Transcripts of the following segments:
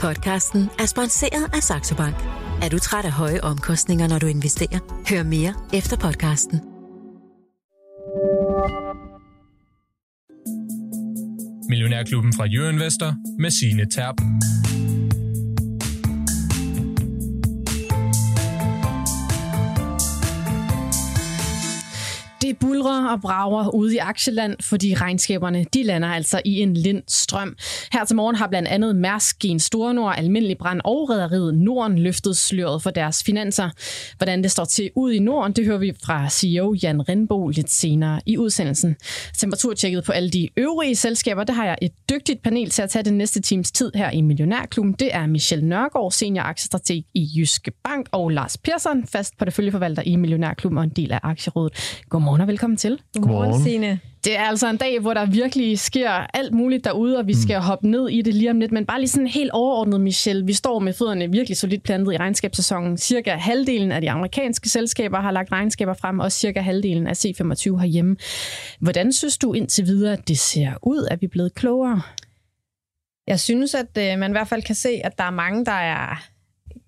Podcasten er sponsoreret af Saxo Bank. Er du træt af høje omkostninger, når du investerer? Hør mere efter podcasten. Millionærklubben fra Jørgen Investor med sine Terp. Det bulrer og brager ude i aktieland, fordi regnskaberne de lander altså i en lind strøm. Her til morgen har blandt andet Mærsk, Gen Store Nord, Almindelig Brand og Rederiet Norden løftet sløret for deres finanser. Hvordan det står til ud i Norden, det hører vi fra CEO Jan Rindbo lidt senere i udsendelsen. Temperaturtjekket på alle de øvrige selskaber, det har jeg et dygtigt panel til at tage den næste times tid her i Millionærklubben. Det er Michelle Nørgaard, senior aktiestrateg i Jyske Bank, og Lars Persson, fast porteføljeforvalter i Millionærklubben og en del af Aktierådet. Godmorgen Godmorgen og velkommen til. Godmorgen, Signe. Det er altså en dag, hvor der virkelig sker alt muligt derude, og vi skal mm. hoppe ned i det lige om lidt. Men bare lige sådan helt overordnet, Michelle. Vi står med fødderne virkelig solidt plantet i regnskabssæsonen. Cirka halvdelen af de amerikanske selskaber har lagt regnskaber frem, og cirka halvdelen af C25 herhjemme. Hvordan synes du indtil videre, at det ser ud? Er vi blevet klogere? Jeg synes, at øh, man i hvert fald kan se, at der er mange, der er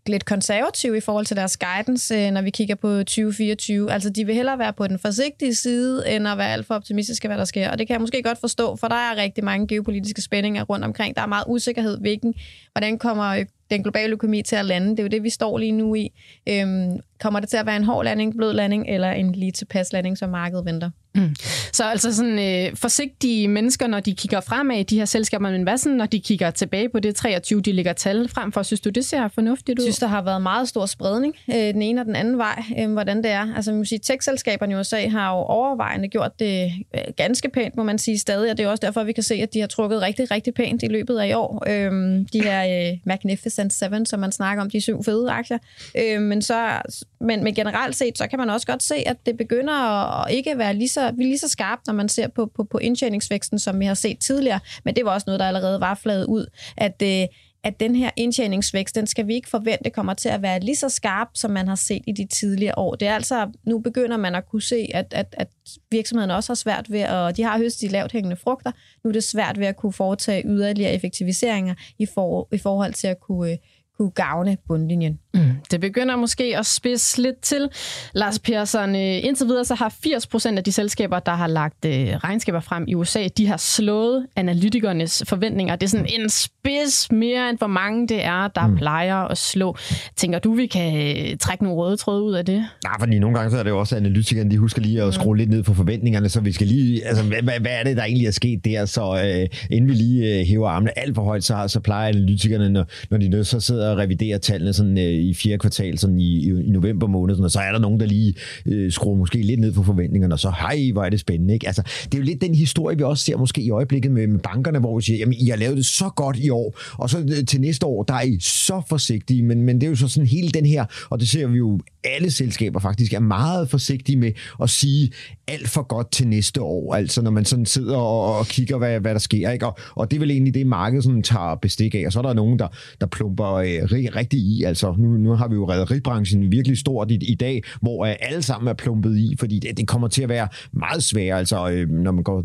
lidt konservative i forhold til deres guidance, øh, når vi kigger på 2024. Altså, de vil hellere være på den forsigtige side, end at være alt for optimistiske, hvad der sker. Og det kan jeg måske godt forstå, for der er rigtig mange geopolitiske spændinger rundt omkring. Der er meget usikkerhed, hvilken, hvordan kommer øh, den globale økonomi til at lande. Det er jo det, vi står lige nu i. Øhm, kommer det til at være en hård landing, blød landing, eller en lige tilpas landing, som markedet venter? Mm. Så altså sådan øh, forsigtige mennesker, når de kigger fremad i de her selskaber, men hvad sådan, når de kigger tilbage på det 23, de ligger tal frem for? Synes du, det ser fornuftigt ud? Jeg synes, der har været meget stor spredning øh, den ene og den anden vej, øh, hvordan det er. Altså, man må sige, tech-selskaberne i USA har jo overvejende gjort det øh, ganske pænt, må man sige stadig, og det er også derfor, vi kan se, at de har trukket rigtig, rigtig pænt i løbet af i år. Øh, de her øh, Magnificent Seven, som man snakker om, de syv fede aktier. Øh, men, så, men, men generelt set, så kan man også godt se, at det begynder at ikke være lige så, lige så skarpt, når man ser på, på, på indtjeningsvæksten, som vi har set tidligere. Men det var også noget, der allerede var fladet ud, at øh, at den her indtjeningsvækst, den skal vi ikke forvente kommer til at være lige så skarp, som man har set i de tidligere år. Det er altså, nu begynder man at kunne se, at, at, at virksomheden også har svært ved, og de har høstet de lavt hængende frugter, nu er det svært ved at kunne foretage yderligere effektiviseringer i, for, i forhold til at kunne, øh, kunne gavne bundlinjen. Mm, det begynder måske at spidse lidt til. Lars Persson, øh, indtil videre så har 80 procent af de selskaber, der har lagt øh, regnskaber frem i USA, de har slået analytikernes forventninger. Det er sådan en spids mere end hvor mange det er, der mm. plejer at slå. Tænker du, vi kan øh, trække nogle røde tråde ud af det? Nej, fordi nogle gange så er det jo også analytikerne, de husker lige at skrue mm. lidt ned på forventningerne, så vi skal lige, altså hvad, hvad er det, der egentlig er sket der? Så øh, inden vi lige øh, hæver armene alt for højt, så, så plejer analytikerne, når, når de nødt, så sidder og reviderer tallene sådan øh, i fjerde kvartal, sådan i, i november måned, sådan, og så er der nogen, der lige øh, skruer måske lidt ned på forventningerne, og så, hej, hvor er det spændende. Ikke? Altså, det er jo lidt den historie, vi også ser måske i øjeblikket med, med bankerne, hvor vi siger, jamen, I har lavet det så godt i år, og så øh, til næste år, der er I så forsigtige, men, men det er jo så sådan hele den her, og det ser vi jo alle selskaber faktisk er meget forsigtige med at sige alt for godt til næste år, altså når man sådan sidder og, og kigger, hvad, hvad der sker, ikke? Og, og det er vel egentlig det, markedet sådan tager bestik af, og så er der nogen, der, der plumper øh, rigtig i, altså nu, nu har vi jo rædderibranchen virkelig stort i, i dag, hvor øh, alle sammen er plumpet i, fordi det, det kommer til at være meget svært, altså øh, når man går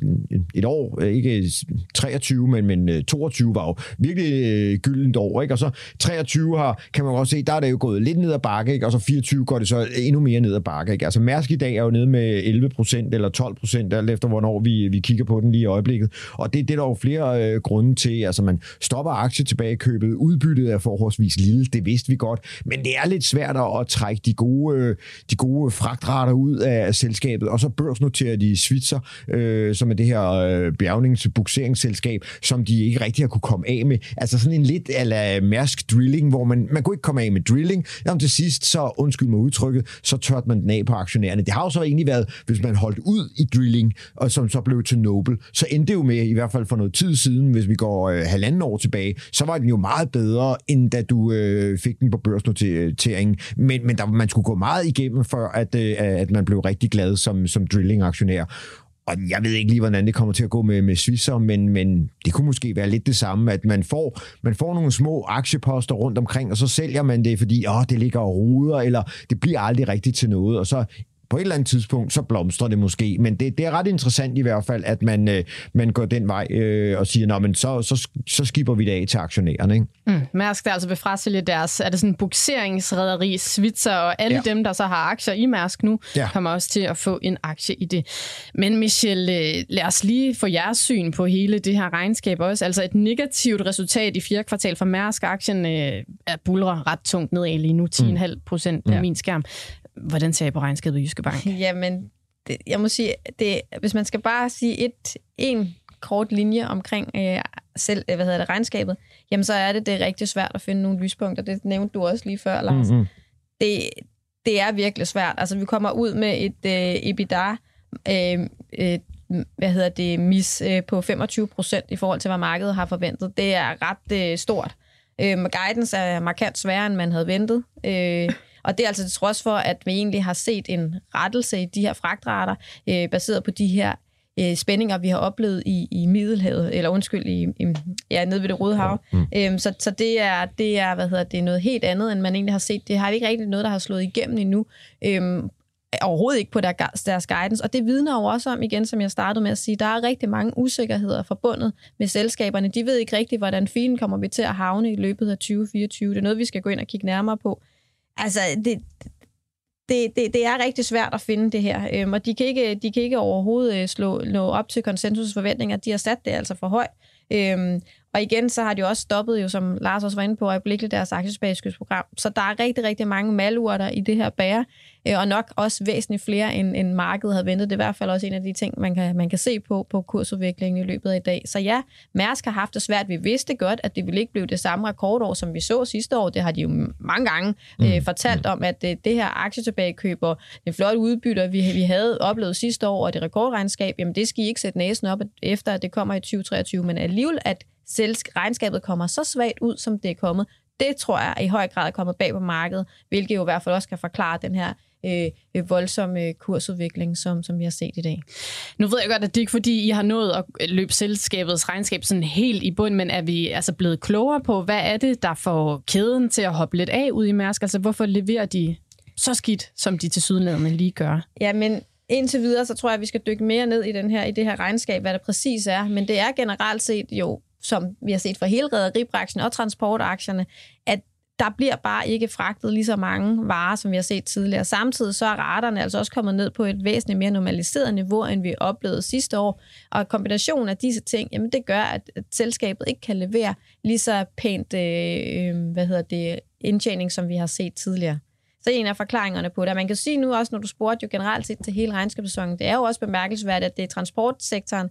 et år, øh, ikke 23, men, men øh, 22 var jo virkelig øh, gyldent år, ikke? Og så 23 har, kan man også se, der er det jo gået lidt ned ad bakke, ikke? Og så 24 går det så endnu mere ned ad bakke, ikke? Altså Mærsk i dag er jo nede med 11 procent eller 12 procent, alt efter hvornår vi, vi kigger på den lige i øjeblikket. Og det, det er der jo flere øh, grunde til. Altså man stopper aktie tilbage købet, udbyttet er forholdsvis lille, det vidste vi godt, men det er lidt svært at trække de gode, øh, de gode fragtrater ud af selskabet, og så børsnoterer de Svitser, øh, som er det her øh, bjergningsbukseringsselskab, som de ikke rigtig har kunne komme af med. Altså sådan en lidt ala Mærsk Drilling, hvor man, man kunne ikke komme af med drilling, jamen til sidst, så undskyld mig udtrykket, så tørte man den af på aktionærerne. Det har jo så egentlig været, hvis man holdt ud i drilling, og som så blev til Noble, så endte det jo med, i hvert fald for noget tid siden, hvis vi går øh, halvanden år tilbage, så var den jo meget bedre, end da du øh, fik den på børsnoteringen. Men, men der, man skulle gå meget igennem, før at, øh, at man blev rigtig glad som, som drilling-aktionær. Og jeg ved ikke lige, hvordan det kommer til at gå med, med Swisser, men, men det kunne måske være lidt det samme, at man får, man får nogle små aktieposter rundt omkring, og så sælger man det, fordi åh, det ligger og ruder, eller det bliver aldrig rigtigt til noget, og så på et eller andet tidspunkt, så blomstrer det måske. Men det, det er ret interessant i hvert fald, at man, øh, man går den vej øh, og siger, men så, så, så skipper vi det af til aktionærerne. Ikke? Mm. Mærsk der altså vil frasælge deres, er det sådan bukseringsrederi, Svitser og alle ja. dem, der så har aktier i Mærsk nu, ja. kommer også til at få en aktie i det. Men Michel, øh, lad os lige få jeres syn på hele det her regnskab også. Altså et negativt resultat i fjerde kvartal for Mærsk. Aktien øh, er bulrer ret tungt nedad lige nu, 10,5 procent på ja. min skærm. Hvordan ser I på regnskabet i Jyske Bank? Jamen, det, jeg må sige, det, hvis man skal bare sige et, en kort linje omkring øh, selv, øh, hvad hedder det, regnskabet, jamen så er det, det er rigtig svært at finde nogle lyspunkter. Det nævnte du også lige før, Lars. Mm-hmm. Det, det er virkelig svært. Altså, vi kommer ud med et øh, EBITDA, øh, øh, hvad hedder det, mis øh, på 25 procent i forhold til, hvad markedet har forventet. Det er ret øh, stort. Øh, guidance er markant sværere, end man havde ventet. Øh, og det er altså til trods for, at vi egentlig har set en rettelse i de her fragtrater, øh, baseret på de her øh, spændinger, vi har oplevet i, i Middelhavet, eller undskyld, i, i, ja, nede ved det Røde Hav. Mm. Øhm, så så det, er, det er, hvad hedder det, noget helt andet, end man egentlig har set. Det har ikke rigtig noget, der har slået igennem endnu. Øhm, overhovedet ikke på der, deres guidance. Og det vidner jo også om, igen, som jeg startede med at sige, der er rigtig mange usikkerheder forbundet med selskaberne. De ved ikke rigtigt, hvordan filen kommer vi til at havne i løbet af 2024. Det er noget, vi skal gå ind og kigge nærmere på. Altså, det, det, det, det er rigtig svært at finde det her, øhm, og de kan ikke, de kan ikke overhovedet øh, slå, nå op til konsensusforventninger. De har sat det altså for højt. Øhm, og igen, så har de også stoppet, jo, som Lars også var inde på, øjeblikkeligt deres aktiespageskydsprogram. Så der er rigtig, rigtig mange malurter i det her bære, øh, og nok også væsentligt flere, end, end markedet havde ventet. Det er i hvert fald også en af de ting, man kan, man kan se på på kursudviklingen i løbet af i dag. Så ja, Mærsk har haft det svært. Vi vidste godt, at det ville ikke blive det samme rekordår, som vi så sidste år. Det har de jo mange gange øh, mm. fortalt om, at det, det her aktietilbagekøb og det flotte udbytte, vi, vi havde oplevet sidste år, og det rekordregnskab, jamen det skal I ikke sætte næsen op efter, at det kommer i 2023, men alligevel, at regnskabet kommer så svagt ud, som det er kommet, det tror jeg i høj grad er kommet bag på markedet, hvilket jo i hvert fald også kan forklare den her øh, øh voldsomme kursudvikling, som, som vi har set i dag. Nu ved jeg godt, at det ikke fordi, I har nået at løbe selskabets regnskab sådan helt i bund, men er vi altså blevet klogere på, hvad er det, der får kæden til at hoppe lidt af ud i Mærsk? Altså hvorfor leverer de så skidt, som de til sydenlandene lige gør? Ja, men indtil videre, så tror jeg, at vi skal dykke mere ned i, den her, i det her regnskab, hvad det præcis er. Men det er generelt set jo som vi har set fra hele rædderibranchen og transportaktierne, at der bliver bare ikke fragtet lige så mange varer, som vi har set tidligere. Samtidig så er raterne altså også kommet ned på et væsentligt mere normaliseret niveau, end vi oplevede sidste år. Og kombinationen af disse ting, jamen det gør, at, at selskabet ikke kan levere lige så pænt øh, øh hvad hedder det, indtjening, som vi har set tidligere. Så en af forklaringerne på det. Man kan sige nu også, når du spurgte jo generelt set til hele regnskabssæsonen, det er jo også bemærkelsesværdigt, at det er transportsektoren,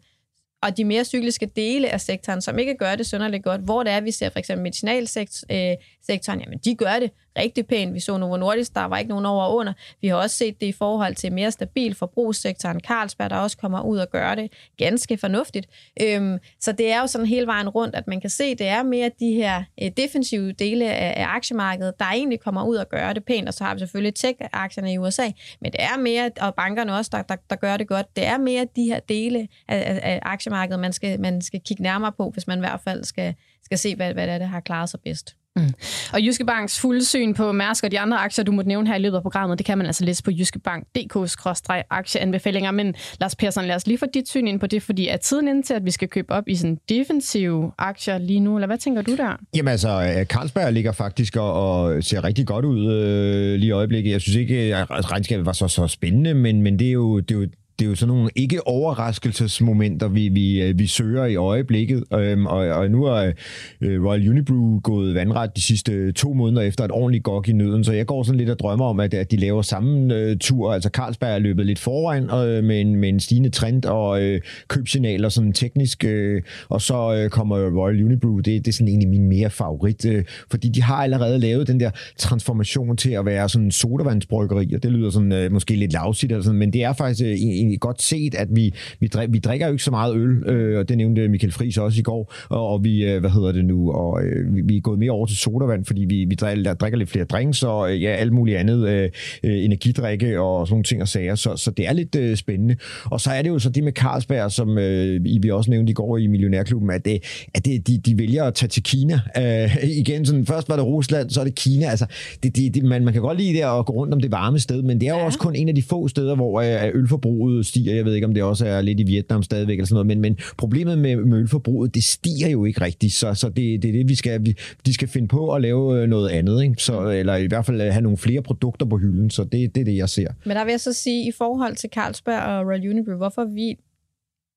og de mere cykliske dele af sektoren, som ikke gør det synderligt godt, hvor det er, vi ser for eksempel medicinalsektoren, øh, jamen de gør det rigtig pænt. Vi så Novo Nordisk, der var ikke nogen over og under. Vi har også set det i forhold til mere stabil forbrugssektoren. Carlsberg, der også kommer ud og gør det ganske fornuftigt. Øhm, så det er jo sådan hele vejen rundt, at man kan se, det er mere de her øh, defensive dele af, af aktiemarkedet, der egentlig kommer ud og gør det pænt. Og så har vi selvfølgelig tech-aktierne i USA, men det er mere, og bankerne også, der, der, der gør det godt, det er mere de her dele af, af, af aktiemarkedet, man skal, man skal kigge nærmere på, hvis man i hvert fald skal, skal se, hvad, hvad det er, der har klaret sig bedst. Mm. Og Jyske Banks fulde syn på Mærsk og de andre aktier, du måtte nævne her i løbet af programmet, det kan man altså læse på jyskebank.dk-aktieanbefalinger. Men Lars Persson, lad os lige få dit syn ind på det, fordi er tiden inde til, at vi skal købe op i sådan defensive aktier lige nu, eller hvad tænker du der? Jamen altså, øh, Carlsberg ligger faktisk og, og ser rigtig godt ud øh, lige i øjeblikket. Jeg synes ikke, at regnskabet var så, så spændende, men, men det, er jo, det er jo det er jo sådan nogle ikke overraskelsesmomenter, vi, vi, øh, vi søger i øjeblikket. Øhm, og, og nu er øh, Royal Unibrew gået vandret de sidste to måneder efter et ordentligt gok i nøden, så jeg går sådan lidt og drømmer om, at, at de laver samme øh, tur. Altså Carlsberg er løbet lidt foran øh, med, en, med en stigende trend og øh, købsignaler sådan teknisk, øh, og så øh, kommer Royal Unibrew, det, det er sådan egentlig min mere favorit, øh, fordi de har allerede lavet den der transformation til at være sådan sodavandsbryggeri, og det lyder sådan øh, måske lidt lavsigt, eller sådan, men det er faktisk øh, egentlig godt set, at vi, vi, drik, vi drikker jo ikke så meget øl, øh, og det nævnte Michael Friis også i går, og, og vi, øh, hvad hedder det nu, og øh, vi, vi er gået mere over til sodavand, fordi vi, vi drikker, drikker lidt flere drinks, og øh, ja, alt muligt andet, øh, øh, energidrikke og sådan nogle ting og sager, så, så det er lidt øh, spændende. Og så er det jo så det med Carlsberg, som øh, vi også nævnte i går i Millionærklubben, at, det, at det, de, de vælger at tage til Kina. Øh, igen, sådan, først var det Rusland, så er det Kina. Altså, det, det, det, man, man kan godt lide det at gå rundt om det varme sted, men det er jo ja. også kun en af de få steder, hvor øh, ølforbruget stiger. Jeg ved ikke, om det også er lidt i Vietnam stadigvæk eller sådan noget, men, men problemet med, med ølforbruget, det stiger jo ikke rigtigt, så, så det, det er det, vi skal, vi, de skal finde på at lave øh, noget andet, ikke? Så, eller i hvert fald øh, have nogle flere produkter på hylden, så det, det er det, jeg ser. Men der vil jeg så sige, i forhold til Carlsberg og Royal Unibrew, hvorfor vi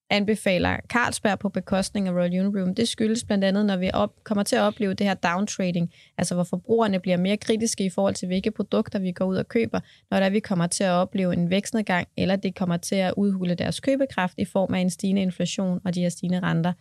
anbefaler Carlsberg på bekostning af Royal Unibrew, det skyldes blandt andet, når vi op, kommer til at opleve det her downtrading, altså hvor forbrugerne bliver mere kritiske i forhold til, hvilke produkter vi går ud og køber, når der vi kommer til at opleve en vækstnedgang, eller det kommer til at udhule deres købekraft i form af en stigende inflation og de her stigende renter,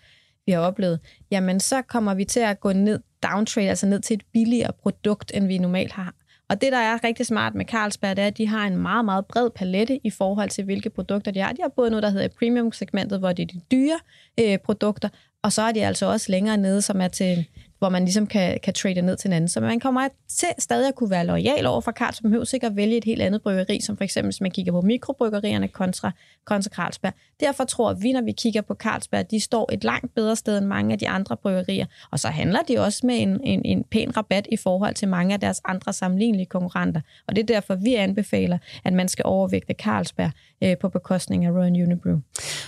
vi har oplevet, jamen så kommer vi til at gå ned, downtrade, altså ned til et billigere produkt, end vi normalt har. Og det, der er rigtig smart med Carlsberg, det er, at de har en meget, meget bred palette i forhold til, hvilke produkter de har. De har både noget, der hedder premium-segmentet, hvor det er de dyre øh, produkter, og så er de altså også længere nede, som er til hvor man ligesom kan, kan trade ned til en anden. Så man kommer til stadig at kunne være lojal over for Carlsberg, man behøver sikkert vælge et helt andet bryggeri, som for eksempel, hvis man kigger på mikrobryggerierne kontra, kontra Carlsberg. Derfor tror vi, når vi kigger på Carlsberg, de står et langt bedre sted end mange af de andre bryggerier. Og så handler de også med en, en, en pæn rabat i forhold til mange af deres andre sammenlignelige konkurrenter. Og det er derfor, vi anbefaler, at man skal overvægte Carlsberg øh, på bekostning af Royal Unibrew.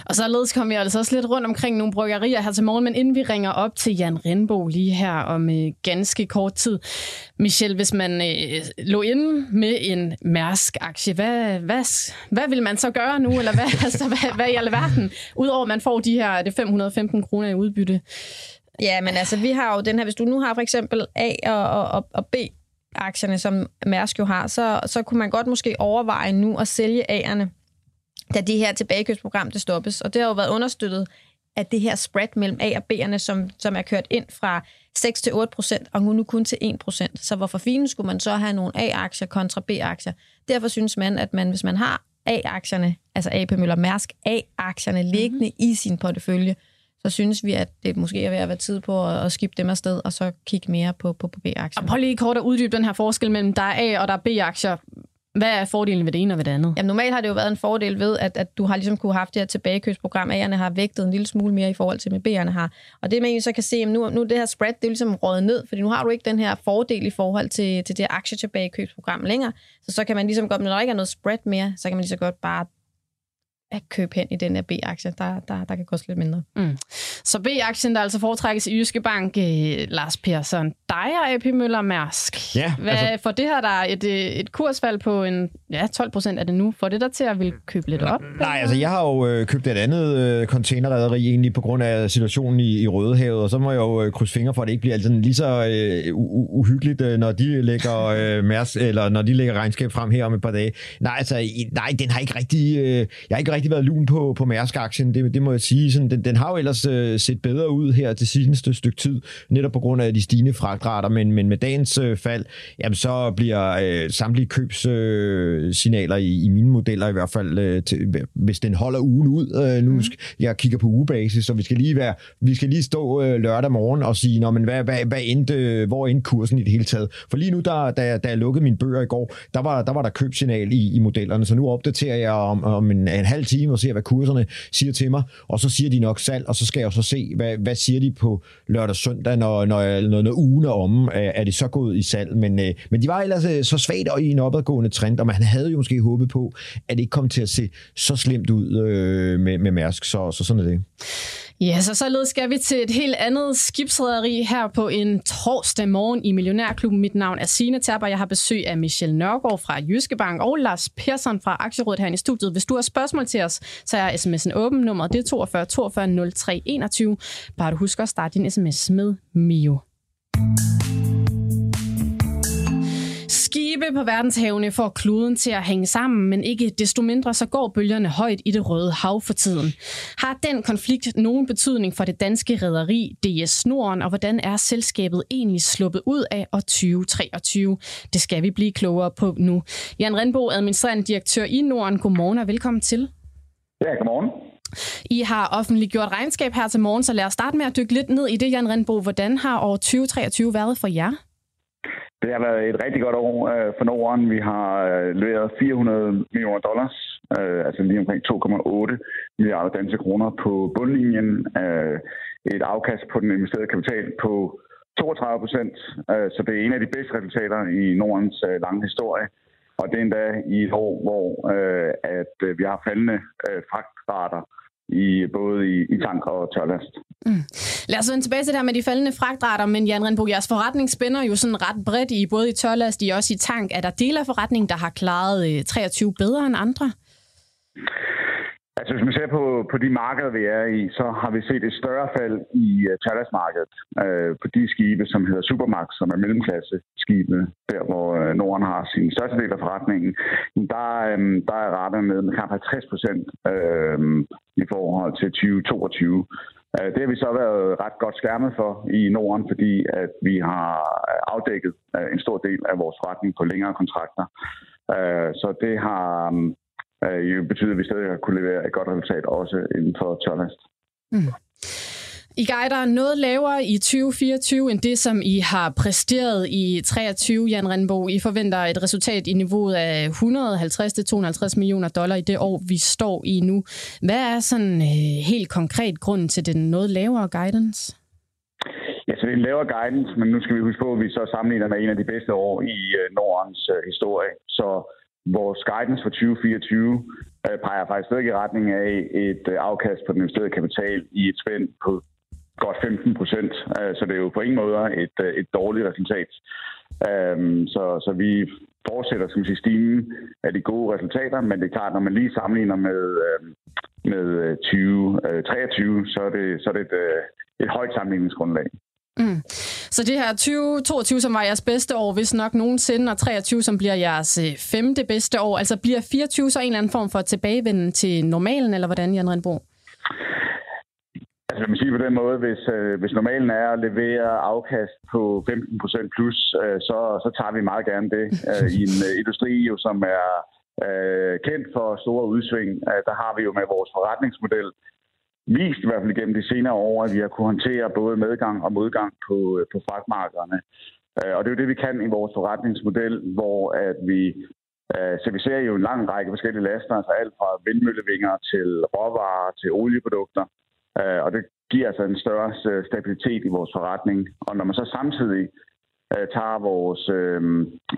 Og således kommer vi altså også lidt rundt omkring nogle bryggerier her til morgen, men inden vi ringer op til Jan Renbo lige her om øh, ganske kort tid. Michel, hvis man øh, lå inde med en Mærsk-aktie, hvad, hvad, hvad vil man så gøre nu? Eller hvad, altså, hvad, hvad i alverden? Udover at man får de her det 515 kroner i udbytte. Ja, men altså, vi har jo den her, hvis du nu har for eksempel A og, og, og B, aktierne, som Mærsk jo har, så, så kunne man godt måske overveje nu at sælge A'erne da det her tilbagekøbsprogram det stoppes. Og det har jo været understøttet af det her spread mellem A og B'erne, som, som er kørt ind fra 6 til 8 procent, og nu kun til 1 procent. Så hvorfor fint skulle man så have nogle A-aktier kontra B-aktier? Derfor synes man, at man, hvis man har A-aktierne, altså AP Møller Mærsk A-aktierne liggende mm-hmm. i sin portefølje, så synes vi, at det måske er ved at være tid på at, at skifte dem afsted, og så kigge mere på, på, på B-aktier. Og prøv lige kort at uddybe den her forskel mellem, der er A- og der er B-aktier. Hvad er fordelen ved det ene og ved det andet? Jamen, normalt har det jo været en fordel ved, at, at du har ligesom kunne have haft det her tilbagekøbsprogram. A'erne har vægtet en lille smule mere i forhold til, med B'erne har. Og det man egentlig så kan se, at nu, nu det her spread, det er ligesom rådet ned, fordi nu har du ikke den her fordel i forhold til, til det her aktietilbagekøbsprogram længere. Så så kan man ligesom godt, når der ikke er noget spread mere, så kan man lige så godt bare at købe hen i den her B-aktie, der, der, der kan koste lidt mindre. Mm. Så B-aktien, der altså foretrækkes i Jyske Bank, eh, Lars Persson, dig og AP Møller Mærsk. Ja, Hvad, altså... For det her, der er et, øh, et kursfald på en, ja, 12 procent er det nu. Får det der til at vil købe lidt op? Nej, altså jeg har jo øh, købt et andet øh, containerrederi egentlig på grund af situationen i, i Rødehavet, og så må jeg jo øh, krydse fingre for, at det ikke bliver altså lige så øh, uhyggeligt, øh, når de lægger øh, Mærsk, eller når de lægger regnskab frem her om et par dage. Nej, altså, nej, den har ikke rigtig, øh, jeg har ikke rigtig været lun på, på Mærsk-aktien, det, det må jeg sige. Sådan, den, den har jo ellers øh, set bedre ud her til sidste stykke tid, netop på grund af de stigende fragtrater, men, men med dagens øh, fald, jamen, så bliver øh, samtlige købssignaler øh, i, i mine modeller i hvert fald, øh, til, hvis den holder ugen ud, øh, nu mm. jeg kigger på ugebasis, så vi skal lige, være, vi skal lige stå øh, lørdag morgen og sige, Nå, men hvad, hvad, hvad endte, hvor endte kursen i det hele taget? For lige nu, der, da, da jeg lukkede mine bøger i går, der var der, var der købsignal i, i modellerne, så nu opdaterer jeg om, om en, en halv time og ser, hvad kurserne siger til mig, og så siger de nok salg, og så skal jeg så se, hvad, hvad siger de på lørdag og søndag, når, når, når, når ugen er omme, er det så gået i salg. Men, øh, men de var ellers øh, så svagt og i en opadgående trend, og man havde jo måske håbet på, at det ikke kom til at se så slemt ud øh, med, med Mærsk, så, så sådan er det. Ja, så således skal vi til et helt andet skibsrederi her på en torsdag morgen i Millionærklubben. Mit navn er Signe Terber. Jeg har besøg af Michelle Nørgaard fra Jyske Bank og Lars Persson fra Aktierådet her i studiet. Hvis du har spørgsmål til os, så er sms'en åben. Nummeret det er 42 42 03 21. Bare du husker at starte din sms med Mio. Skibe på verdenshavene får kloden til at hænge sammen, men ikke desto mindre så går bølgerne højt i det røde hav for tiden. Har den konflikt nogen betydning for det danske rederi DS Norden, og hvordan er selskabet egentlig sluppet ud af år 2023? Det skal vi blive klogere på nu. Jan Renbo, administrerende direktør i Norden. Godmorgen og velkommen til. Ja, godmorgen. I har offentliggjort regnskab her til morgen, så lad os starte med at dykke lidt ned i det, Jan Rindbo. Hvordan har år 2023 været for jer? Det har været et rigtig godt år øh, for Norden. Vi har øh, leveret 400 millioner dollars, øh, altså lige omkring 2,8 milliarder danske kroner på bundlinjen. Øh, et afkast på den investerede kapital på 32 procent. Øh, så det er en af de bedste resultater i Nordens øh, lange historie. Og det er endda i et år, hvor øh, at øh, vi har faldende øh, fragtrater i både i, i tank og tørlast. Mm. Lad os vende tilbage til det her med de faldende fragtrater, men Jan Renbo, jeres forretning spænder jo sådan ret bredt i både i tørlast, og også i tank. Er der dele af forretningen, der har klaret øh, 23 bedre end andre? Altså hvis man ser på, på de markeder, vi er i, så har vi set et større fald i uh, øh, tørlastmarkedet uh, øh, på de skibe, som hedder Supermax, som er mellemklasse skibe, der hvor uh, Norden har sin største del af forretningen. Der, um, der er rettet med, med knap 50 procent uh, i forhold til 2022. Uh, det har vi så været ret godt skærmet for i Norden, fordi at vi har afdækket uh, en stor del af vores forretning på længere kontrakter. Uh, så det har... Um, øh, betyder, at vi stadig har kunne levere et godt resultat også inden for tørlast. Mm. I guider noget lavere i 2024 end det, som I har præsteret i 23, Jan Renbo. I forventer et resultat i niveauet af 150-250 millioner dollar i det år, vi står i nu. Hvad er sådan øh, helt konkret grunden til den noget lavere guidance? Ja, så det er en lavere guidance, men nu skal vi huske på, at vi så sammenligner med en af de bedste år i øh, Nordens øh, historie. Så Vores guidance for 2024 øh, peger faktisk stadig i retning af et øh, afkast på den investerede kapital i et spænd på godt 15 procent. Øh, så det er jo på ingen måde et, øh, et dårligt resultat. Øh, så, så vi fortsætter som sige, stigen af de gode resultater, men det er klart, når man lige sammenligner med, øh, med 2023, øh, øh så er det, så er det et, øh, et højt sammenligningsgrundlag. Mm. Så det her 2022, som var jeres bedste år, hvis nok nogensinde, og 23, som bliver jeres øh, femte bedste år, altså bliver 24 så en eller anden form for tilbagevenden til normalen, eller hvordan, Jan Rindbo? Altså, man sige på den måde, hvis, øh, hvis normalen er at levere afkast på 15 plus, øh, så, så tager vi meget gerne det. Øh, I en øh, industri, jo, som er øh, kendt for store udsving, øh, der har vi jo med vores forretningsmodel vist i hvert fald gennem de senere år, at vi har kunnet håndtere både medgang og modgang på, øh, på fragtmarkederne. Øh, og det er jo det, vi kan i vores forretningsmodel, hvor at vi øh, servicerer jo en lang række forskellige laster, altså alt fra vindmøllevinger til råvarer til olieprodukter. Øh, og det giver altså en større stabilitet i vores forretning. Og når man så samtidig øh, tager vores øh,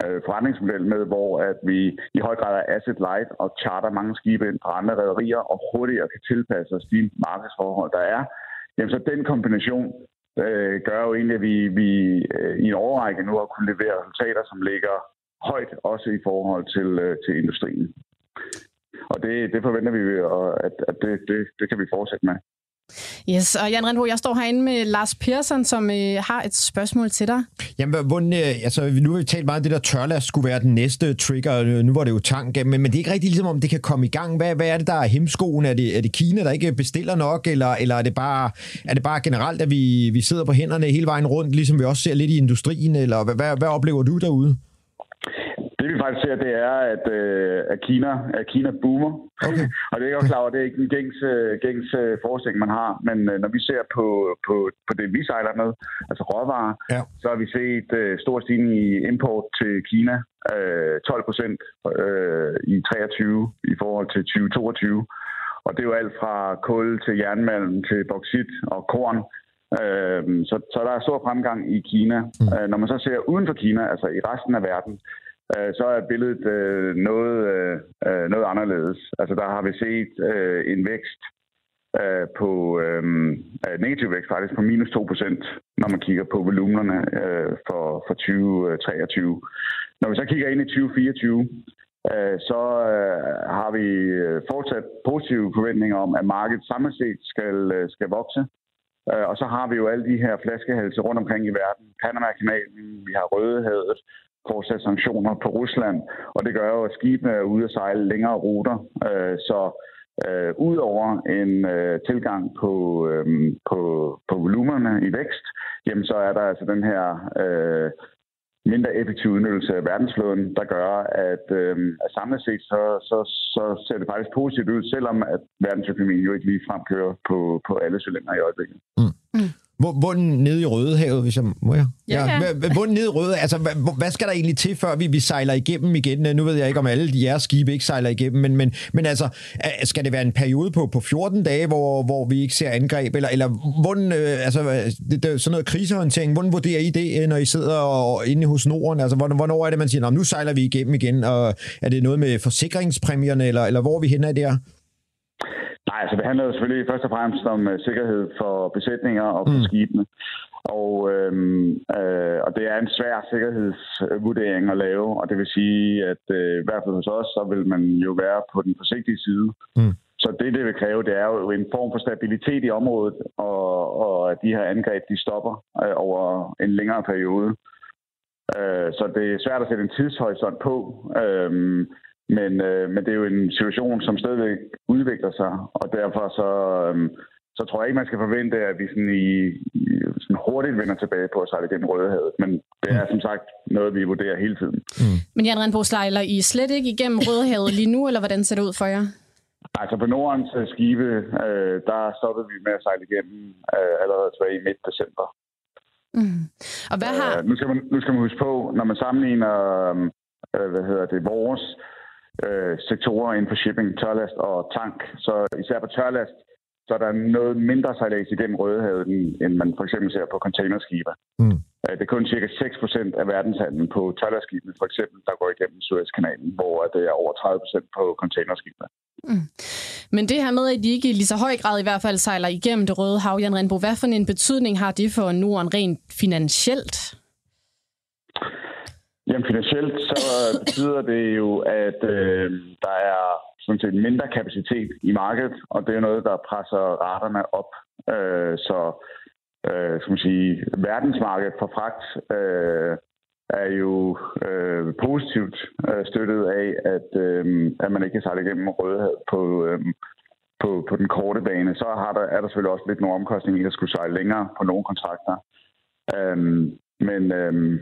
øh, forretningsmodel med, hvor at vi i høj grad er asset light og charter mange skibe ind fra andre rædderier og hurtigere kan tilpasse os de markedsforhold, der er, jamen så den kombination øh, gør jo egentlig, at vi, vi øh, i en overrække nu har kunnet levere resultater, som ligger højt også i forhold til, øh, til industrien. Og det, det forventer vi, at, at det, det, det kan vi fortsætte med. Yes, og Jan Rindbo, jeg står herinde med Lars Persson, som øh, har et spørgsmål til dig. Jamen, hvordan, øh, altså, nu har vi talt meget om det der tørlast skulle være den næste trigger, øh, nu var det jo tank, men, men det er ikke rigtig ligesom, om det kan komme i gang. Hvad, hvad er det, der er hemskoen? Er det, er det Kina, der ikke bestiller nok, eller, eller er, det bare, er det bare generelt, at vi, vi sidder på hænderne hele vejen rundt, ligesom vi også ser lidt i industrien, eller hvad, hvad, hvad oplever du derude? Det vi faktisk ser, det er, at, øh, at, Kina, at Kina boomer. Okay. og det er jo klar over, det er ikke en gængs, øh, gængs øh, forestilling, man har. Men øh, når vi ser på, på, på det, vi sejler med, altså råvarer, ja. så har vi set øh, stor stigning i import til Kina. Øh, 12 procent øh, i 23 i forhold til 2022. Og det er jo alt fra kul til jernmalm til bauxit og korn. Øh, så, så der er stor fremgang i Kina. Mm. Øh, når man så ser uden for Kina, altså i resten af verden, øh, så er billedet øh, noget, øh, øh, noget anderledes. Altså der har vi set øh, en vækst øh, på øh, øh negativ vækst faktisk på minus 2% når man kigger på volumenerne øh, for, for 2023. Øh, når vi så kigger ind i 2024, så har vi fortsat positive forventninger om, at markedet samlet set skal, skal vokse. Og så har vi jo alle de her flaskehalse rundt omkring i verden. Panama-kanalen, vi har Rødehavet, fortsat sanktioner på Rusland, og det gør jo, at skibene er ude at sejle længere ruter. Øh, så øh, udover en øh, tilgang på, øh, på, på volumerne i vækst, jamen så er der altså den her øh, mindre effektiv udnyttelse af verdensflåden, der gør, at, øh, at samlet set så, så, så ser det faktisk positivt ud, selvom at verdensøkonomien jo ikke lige fremkører på, på alle cylinder i øjeblikket. Mm. Mm. Bunden nede i Rødehavet, hvis jeg må jeg? Ja, ja. Bunden nede i Røde, altså hvad, skal der egentlig til, før vi, vi sejler igennem igen? Nu ved jeg ikke, om alle de jeres skibe ikke sejler igennem, men, men, men altså, skal det være en periode på, på 14 dage, hvor, hvor vi ikke ser angreb, eller, eller hvordan, øh, altså, det, det, sådan noget krisehåndtering, hvordan vurderer I det, når I sidder og, inde hos Norden? Altså, hvornår er det, man siger, nu sejler vi igennem igen, og er det noget med forsikringspræmierne, eller, eller hvor er vi henne af der? Nej, altså det handler jo selvfølgelig først og fremmest om uh, sikkerhed for besætninger og for mm. skibene. Og, øhm, øh, og det er en svær sikkerhedsvurdering at lave, og det vil sige, at øh, i hvert fald hos os, så vil man jo være på den forsigtige side. Mm. Så det, det vil kræve, det er jo en form for stabilitet i området, og, og at de her angreb, de stopper øh, over en længere periode. Øh, så det er svært at sætte en tidshorisont på. Øh, men, øh, men det er jo en situation, som stadigvæk udvikler sig, og derfor så, øh, så tror jeg ikke, man skal forvente, at vi sådan i, i sådan hurtigt vender tilbage på at sejle gennem Rødehavet. Men det er som sagt noget, vi vurderer hele tiden. Mm. Men Jan Renbo, sejler I slet ikke igennem Rødehavet lige nu, eller hvordan ser det ud for jer? Altså på Nordens uh, skibe, øh, der stoppede vi med at sejle igennem øh, allerede tilbage i midt december. Mm. Og hvad har... Øh, nu, skal man, nu skal man huske på, når man sammenligner øh, hvad hedder det, vores øh, sektorer inden for shipping, tørlast og tank. Så især på tørlast, så er der noget mindre sejlads igennem Rødehavet, end man for eksempel ser på containerskibe. Mm. Øh, det er kun cirka 6% af verdenshandlen på tørlastskibene, for eksempel, der går igennem Suezkanalen, hvor det er over 30% på containerskibene. Mm. Men det her med, at de ikke i lige så høj grad i hvert fald sejler igennem det røde hav, Jan Renbo, hvad for en betydning har det for Norden rent finansielt? Jamen finansielt så betyder det jo, at øh, der er sådan set mindre kapacitet i markedet, og det er noget, der presser raterne op. Øh, så øh, skal man sige, verdensmarkedet for fragt øh, er jo øh, positivt øh, støttet af, at, øh, at man ikke kan sejle igennem Rødehavet på, øh, på, på den korte bane. Så har der, er der selvfølgelig også lidt nogle omkostninger i at skulle sejle længere på nogle kontrakter. Øh, men, øh,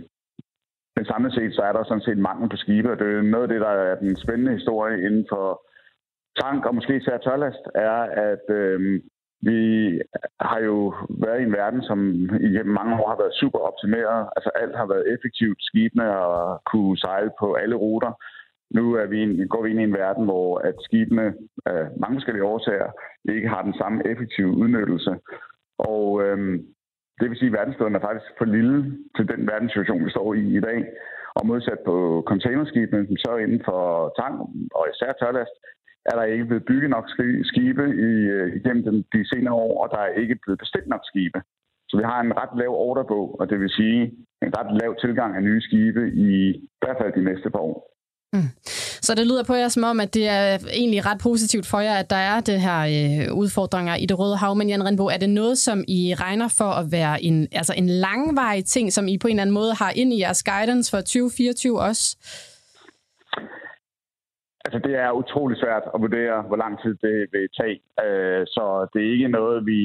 men samlet set, så er der sådan set mangel på skibe, og det er noget af det, der er den spændende historie inden for tank og måske især tørlast, er, at øh, vi har jo været i en verden, som i mange år har været super optimeret. Altså alt har været effektivt. Skibene har kunne sejle på alle ruter. Nu er vi, går vi ind i en verden, hvor at skibene af mange forskellige årsager ikke har den samme effektive udnyttelse. Og øhm, det vil sige, at verdensflåden er faktisk for lille til den verdenssituation, vi står i i dag. Og modsat på containerskibene, så inden for tank og især tørlast, er der ikke blevet bygget nok skibe i, øh, igennem den, de senere år, og der er ikke blevet bestilt nok skibe. Så vi har en ret lav ordrebog, og det vil sige en ret lav tilgang af nye skibe i, i hvert fald de næste par år. Mm. Så det lyder på jer som om, at det er egentlig ret positivt for jer, at der er det her øh, udfordringer i det røde hav. Men Jan Renbo, er det noget, som I regner for at være en, altså en langvarig ting, som I på en eller anden måde har ind i jeres guidance for 2024 også? Altså, det er utrolig svært at vurdere, hvor lang tid det vil tage. Øh, så det er ikke noget, vi,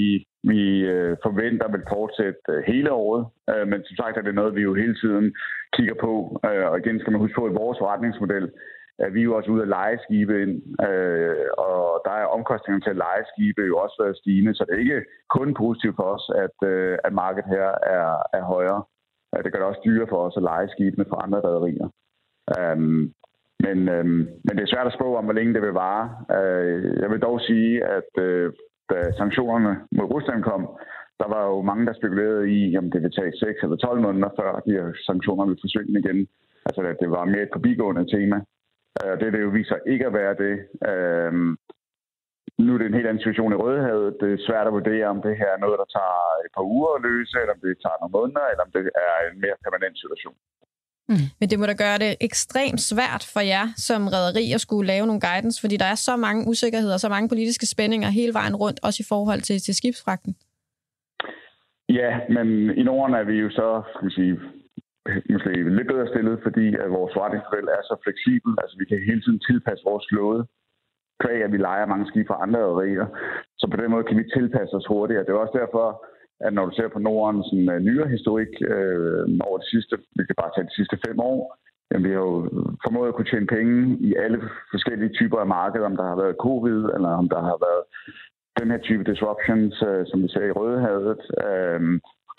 vi øh, forventer vil fortsætte øh, hele året. Øh, men som sagt er det noget, vi jo hele tiden kigger på. Og igen skal man huske på, at vores forretningsmodel vi er jo også ude at lege skibe ind, øh, og der er omkostningerne til at lege skibe jo også været stigende, så det er ikke kun positivt for os, at, øh, at markedet her er, er højere. Det gør det også dyrere for os at lege skibene fra andre rædderier. Um, øhm, men, øh, men det er svært at spå om, hvor længe det vil vare. Øh, jeg vil dog sige, at øh, da sanktionerne mod Rusland kom, der var jo mange, der spekulerede i, om det ville tage 6 eller 12 måneder, før de her sanktioner ville forsvinde igen. Altså, at det var mere et forbigående tema. Øh, det, det jo viser ikke at være det. Øh, nu er det en helt anden situation i Rødehavet. Det er svært at vurdere, om det her er noget, der tager et par uger at løse, eller om det tager nogle måneder, eller om det er en mere permanent situation. Mm. Men det må da gøre det ekstremt svært for jer som rederi at skulle lave nogle guidance, fordi der er så mange usikkerheder, så mange politiske spændinger hele vejen rundt, også i forhold til, til skibsfragten. Ja, men i Norden er vi jo så, skal vi sige, måske lidt bedre stillet, fordi at vores forretningsmodel er så fleksibel. Altså vi kan hele tiden tilpasse vores flåde, kvæg at vi leger mange skibe fra andre rederier. Så på den måde kan vi tilpasse os hurtigere. Det er også derfor, at når du ser på Norden sådan uh, nyere historik øh, over de sidste, vi kan bare tage de sidste fem år, jamen, vi har jo formået at kunne tjene penge i alle forskellige typer af markeder, om der har været covid, eller om der har været den her type disruptions, øh, som vi ser i Rødehavet, øh,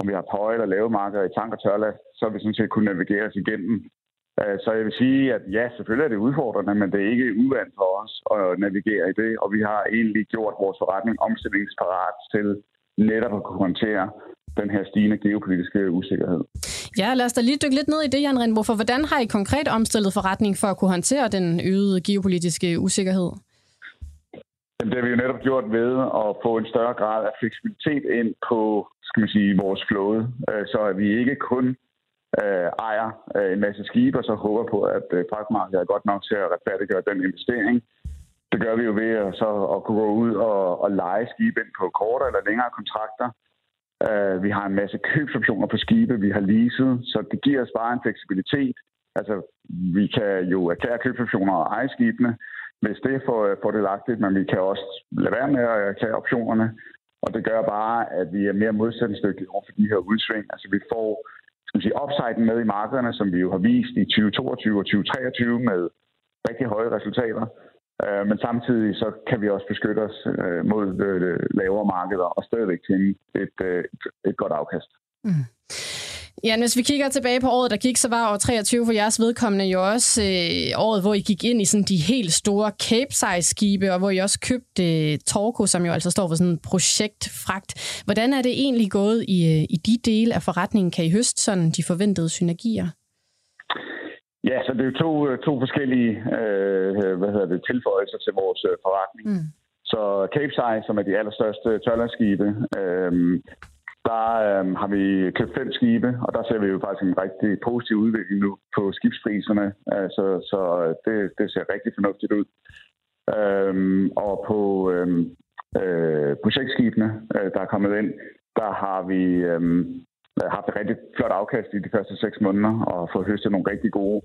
om vi har på høje eller lave marker i tank og tørlast, så har vi sådan set kunne navigere os igennem. Øh, så jeg vil sige, at ja, selvfølgelig er det udfordrende, men det er ikke uvandt for os at navigere i det, og vi har egentlig gjort vores forretning omstillingsparat til netop at kunne håndtere den her stigende geopolitiske usikkerhed. Ja, lad os da lige dykke lidt ned i det, Jan Rindbo, for hvordan har I konkret omstillet forretning for at kunne håndtere den øgede geopolitiske usikkerhed? Jamen, det har vi jo netop gjort ved at få en større grad af fleksibilitet ind på skal man sige, vores flåde, øh, så at vi ikke kun øh, ejer øh, en masse skibe, og så håber på, at øh, fragtmarkedet er godt nok til at retfærdiggøre den investering. Det gør vi jo ved at, så at kunne gå ud og, og lege skibe ind på kortere eller længere kontrakter. Uh, vi har en masse købsoptioner på skibe, vi har leaset, så det giver os bare en fleksibilitet. Altså, vi kan jo erklære købsoptioner og eje skibene, hvis det er for øh, fordelagtigt, men vi kan også lade være med at øh, tage optionerne. Og det gør bare, at vi er mere modsætningsdygtige over for de her udsving. Altså, vi får skal man sige, upsiden med i markederne, som vi jo har vist i 2022 og 2023 med rigtig høje resultater. Øh, men samtidig så kan vi også beskytte os mod lavere markeder og stadigvæk tjene et, et godt afkast. Mm. Ja, hvis vi kigger tilbage på året, der gik, så var år 23 for jeres vedkommende jo også øh, året, hvor I gik ind i sådan de helt store Capesize-skibe, og hvor I også købte øh, Torco, som jo altså står for sådan en projektfragt. Hvordan er det egentlig gået i, i de dele af forretningen? Kan I høste sådan de forventede synergier? Ja, så det er jo to, øh, to forskellige øh, hvad hedder det, tilføjelser til vores øh, forretning. Mm. Så Capesize, som er de allerstørste tørlandskibe, øh, der øh, har vi købt fem skibe, og der ser vi jo faktisk en rigtig positiv udvikling nu på skibspriserne. Øh, så så øh, det, det ser rigtig fornuftigt ud. Øh, og på øh, øh, projektskibene, øh, der er kommet ind, der har vi øhm, øh, haft et rigtig flot afkast i de første seks måneder og fået høstet nogle rigtig gode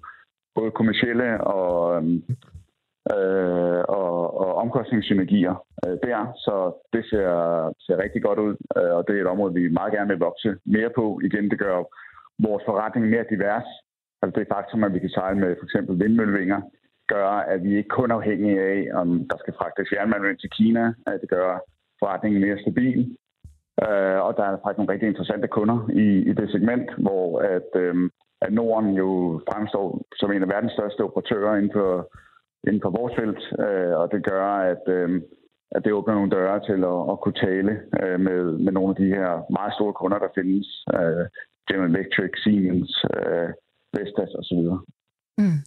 både kommersielle og, øhm, øh, og, og omkostningssynergier øh, der. Så det ser, ser rigtig godt ud, øh, og det er et område, vi meget gerne vil vokse mere på. Igen, det gør vores forretning mere divers. Altså det faktum, at vi kan sejle med for eksempel vindmøllevinger, gør, at vi ikke kun er afhængige af, om der skal fragtes jernmalm til Kina. Øh, det gør forretningen mere stabil. Øh, og der er faktisk nogle rigtig interessante kunder i, i det segment, hvor at, øh, at Norden jo fremstår som en af verdens største operatører inden for, inden for vores felt, øh, og det gør, at, øh, at det åbner nogle døre til at, at kunne tale øh, med, med nogle af de her meget store kunder, der findes. Øh, General Electric, Siemens, øh, Vestas osv. Mm.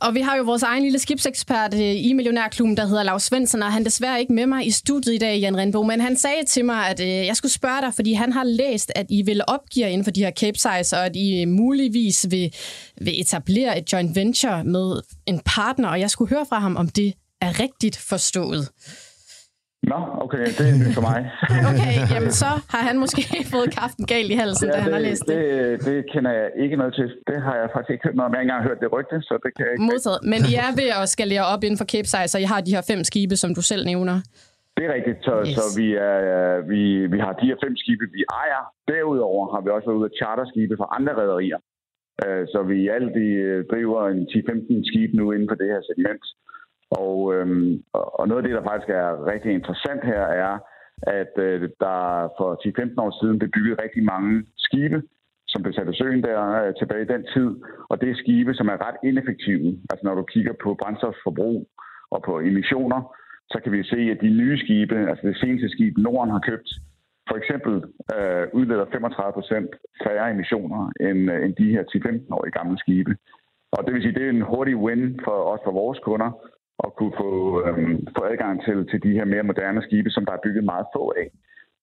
Og vi har jo vores egen lille skibsekspert øh, i Millionærklubben, der hedder Lars Svensson, og han er desværre ikke med mig i studiet i dag, Jan Renbo, men han sagde til mig, at øh, jeg skulle spørge dig, fordi han har læst, at I vil opgive inden for de her capesize, og at I muligvis vil, vil etablere et joint venture med en partner, og jeg skulle høre fra ham, om det er rigtigt forstået. Nå, okay, det er nyt for mig. okay, jamen så har han måske fået kaften galt i halsen, ja, da han har læst det. det. Det kender jeg ikke noget til. Det har jeg faktisk ikke hørt noget om. Jeg har ikke engang hørt det rygte, så det kan jeg ikke. Modtaget. Men I er ved at skalere op inden for Cape og I har de her fem skibe, som du selv nævner. Det er rigtigt, så, yes. så vi, er, vi, vi har de her fem skibe, vi ejer. Derudover har vi også været ude af charterskibe fra andre rædderier. Øh, så vi alt øh, driver en 10-15 skibe nu inden for det her segment. Og, øhm, og noget af det, der faktisk er rigtig interessant her, er, at øh, der for 10-15 år siden blev bygget rigtig mange skibe, som blev sat i søen der øh, tilbage i den tid. Og det er skibe, som er ret ineffektive. Altså når du kigger på brændstofforbrug og på emissioner, så kan vi se, at de nye skibe, altså det seneste skib Norden har købt, for eksempel øh, udleder 35 procent færre emissioner end, øh, end de her 10-15-årige gamle skibe. Og det vil sige, det er en hurtig win for os for vores kunder, at kunne få, øhm, få adgang til, til de her mere moderne skibe, som der er bygget meget få af.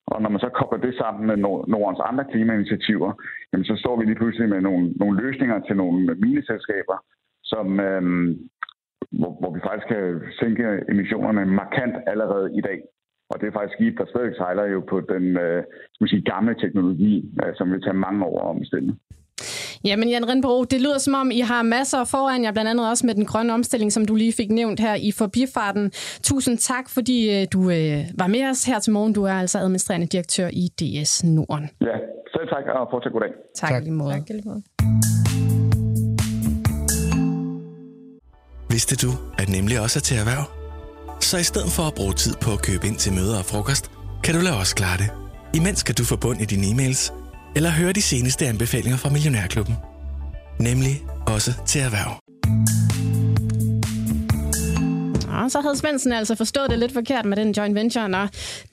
Og når man så kobler det sammen med Nordens andre klimainitiativer, jamen så står vi lige pludselig med nogle, nogle løsninger til nogle mineselskaber, som, øhm, hvor, hvor vi faktisk kan sænke emissionerne markant allerede i dag. Og det er faktisk skib, der stadig sejler jo på den øh, skal man sige, gamle teknologi, øh, som vil tage mange år at omstille. Jamen Jan Rindbro, det lyder som om, I har masser foran jer, blandt andet også med den grønne omstilling, som du lige fik nævnt her i forbifarten. Tusind tak, fordi øh, du øh, var med os her til morgen. Du er altså administrerende direktør i DS Norden. Ja, selv tak, og fortsat god dag. Tak, tak. lige måde. Tak, lige måde. Vidste du, at nemlig også er til erhverv? Så i stedet for at bruge tid på at købe ind til møder og frokost, kan du lade os klare det. Imens kan du få bund i dine e-mails, eller høre de seneste anbefalinger fra Millionærklubben. Nemlig også til erhverv. Nå, så havde Svendsen altså forstået det lidt forkert med den joint venture, Nå,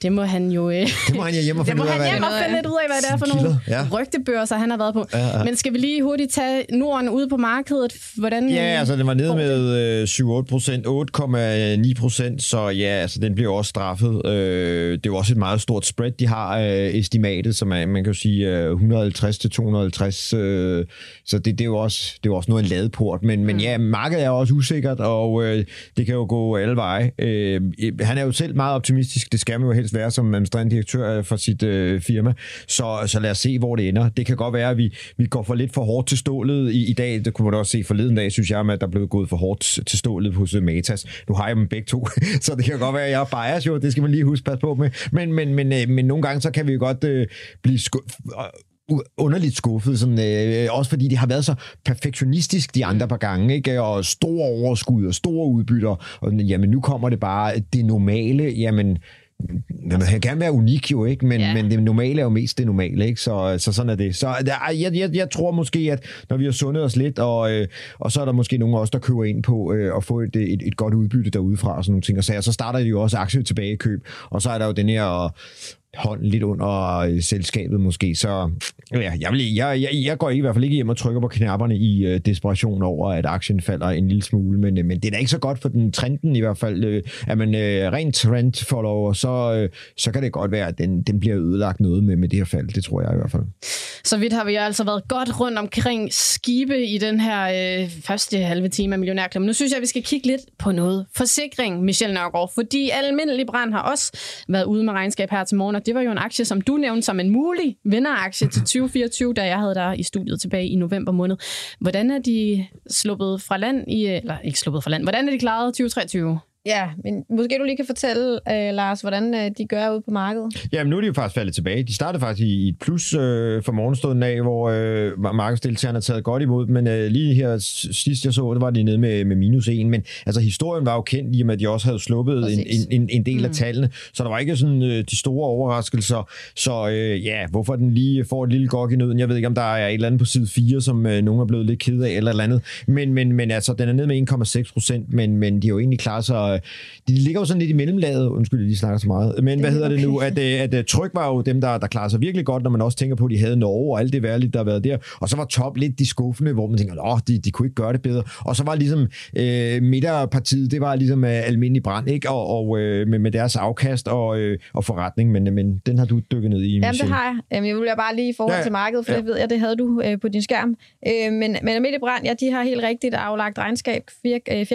det må han jo... Øh, Det må han hjem og finde ud af, hvad og finde lidt ud af, hvad det er for nogle ja. rygtebørser, han har været på. Ja, ja. Men skal vi lige hurtigt tage Norden ud på markedet? Hvordan, Ja, øh, altså den var nede med øh, 7-8 procent, 8,9 procent, så ja, altså den bliver også straffet. Øh, det er jo også et meget stort spread, de har øh, estimatet, som er, man kan jo sige, øh, 150 til 250, øh, så det, det, er jo også, det er jo også noget en ladeport, men, Mm. men ja, markedet er også usikkert, og øh, det kan jo gå alle veje. Øh, han er jo selv meget optimistisk, det skal man jo helst være som administrerende direktør øh, for sit øh, firma, så, så lad os se, hvor det ender. Det kan godt være, at vi, vi går for lidt for hårdt til stålet i, i dag, det kunne man også se forleden dag, synes jeg, med, at der blev gået for hårdt til stålet hos øh, Matas. Nu har jeg dem begge to, så det kan godt være, at jeg er bias jo, det skal man lige huske pas på med. Men, men, men, øh, men nogle gange, så kan vi jo godt øh, blive sku- underligt skuffet, sådan, øh, også fordi det har været så perfektionistisk de andre par gange, ikke? og store overskud og store udbytter, og jamen nu kommer det bare det normale, jamen man kan gerne være unik jo, ikke? Men, Ja. men det normale er jo mest det normale, ikke? Så, så sådan er det. Så der, jeg, jeg, jeg tror måske, at når vi har sundet os lidt, og, øh, og så er der måske nogen af os, der køber ind på øh, at få et, et, et godt udbytte derudefra, og sådan nogle ting. Og så, så starter de jo også aktie tilbage køb, og så er der jo den her hånden lidt under øh, selskabet måske. Så ja, jeg, vil, jeg, jeg, jeg går i hvert fald ikke hjem og trykker på knapperne i øh, desperation over, at aktien falder en lille smule, men, øh, men det er da ikke så godt for den trenden i hvert fald. Øh, er man øh, rent trend-follower, så, øh, så kan det godt være, at den, den bliver ødelagt noget med, med det her fald. Det tror jeg i hvert fald. Så vidt har vi altså været godt rundt omkring skibe i den her øh, første halve time af Millionærklubben. Nu synes jeg, at vi skal kigge lidt på noget forsikring, Michel Nørgaard, fordi Almindelig Brand har også været ude med regnskab her til morgen, og det var jo en aktie, som du nævnte som en mulig vinderaktie til 2024, da jeg havde der i studiet tilbage i november måned. Hvordan er de sluppet fra land i, eller ikke sluppet fra land, hvordan er de klaret 2023? Ja, men måske du lige kan fortælle, øh, Lars, hvordan øh, de gør ude på markedet. Jamen, nu er de jo faktisk faldet tilbage. De startede faktisk i et plus øh, for morgenstunden af, hvor øh, markedsdeltagerne har taget godt imod, men øh, lige her sidst jeg så, det var de nede med, med minus 1. Men altså, historien var jo kendt i og med, at de også havde sluppet en, Præcis. en, en, en del af tallene, så der var ikke sådan øh, de store overraskelser. Så øh, ja, hvorfor den lige får et lille gok i nøden, jeg ved ikke, om der er et eller andet på side 4, som øh, nogen er blevet lidt ked af, eller et eller andet. Men, men, men altså, den er nede med 1,6 procent, men, men de har jo egentlig klaret sig... Øh, de ligger jo sådan lidt i mellemlaget, undskyld, jeg lige snakker så meget. Men hvad hedder det nu? At, øh, at, at Tryg var jo dem, der, der klarede sig virkelig godt, når man også tænker på, at de havde Norge og alt det værligt, der har været der. Og så var Top lidt de skuffende, hvor man tænker, åh, de, de kunne ikke gøre det bedre. Og så var ligesom øh, midterpartiet, det var ligesom øh, almindelig brand, ikke? Og, og øh, med, med deres afkast og, øh, og forretning, men, men den har du dykket ned i, Jamen, det Michelle. har jeg. Jamen, jeg vil bare lige i forhold Ja, ja. til markedet, for Ja. det ved jeg, det havde du øh, på din skærm. Øh, men, men Almindelig Brand, ja, de har helt rigtigt aflagt regnskab, fire, øh,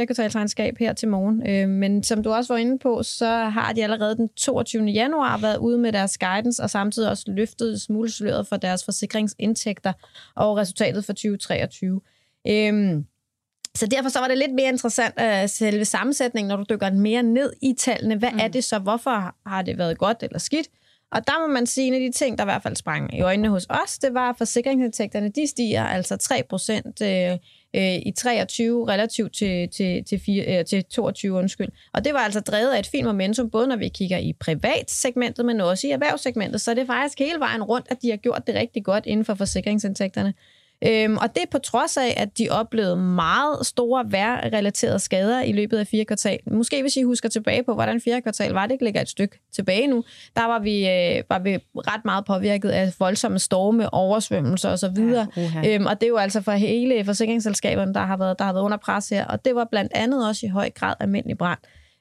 her til morgen. Øh, men som du også var inde på, så har de allerede den 22. januar været ude med deres guidance, og samtidig også løftet smulsløret for deres forsikringsindtægter og resultatet for 2023. Øhm, så derfor så var det lidt mere interessant at selve sammensætningen, når du dykker mere ned i tallene. Hvad mm. er det så? Hvorfor har det været godt eller skidt? Og der må man sige, en af de ting, der i hvert fald sprang i øjnene hos os, det var, at forsikringsindtægterne, de stiger altså 3 procent øh, øh, i 23 relativt til, til, til, 4, øh, til 22, undskyld. Og det var altså drevet af et fint momentum, både når vi kigger i privatsegmentet, men også i erhvervssegmentet. Så det er faktisk hele vejen rundt, at de har gjort det rigtig godt inden for forsikringsindtægterne. Øhm, og det er på trods af, at de oplevede meget store vejrrelaterede skader i løbet af fire kvartal. Måske hvis I husker tilbage på, hvordan fjerde kvartal var, det ikke ligger et stykke tilbage nu, der var vi, øh, var vi ret meget påvirket af voldsomme storme, oversvømmelser osv. Ja, uha. øhm, og det er jo altså for hele forsikringsselskaberne, der har, været, der har været under pres her. Og det var blandt andet også i høj grad almindelig brand.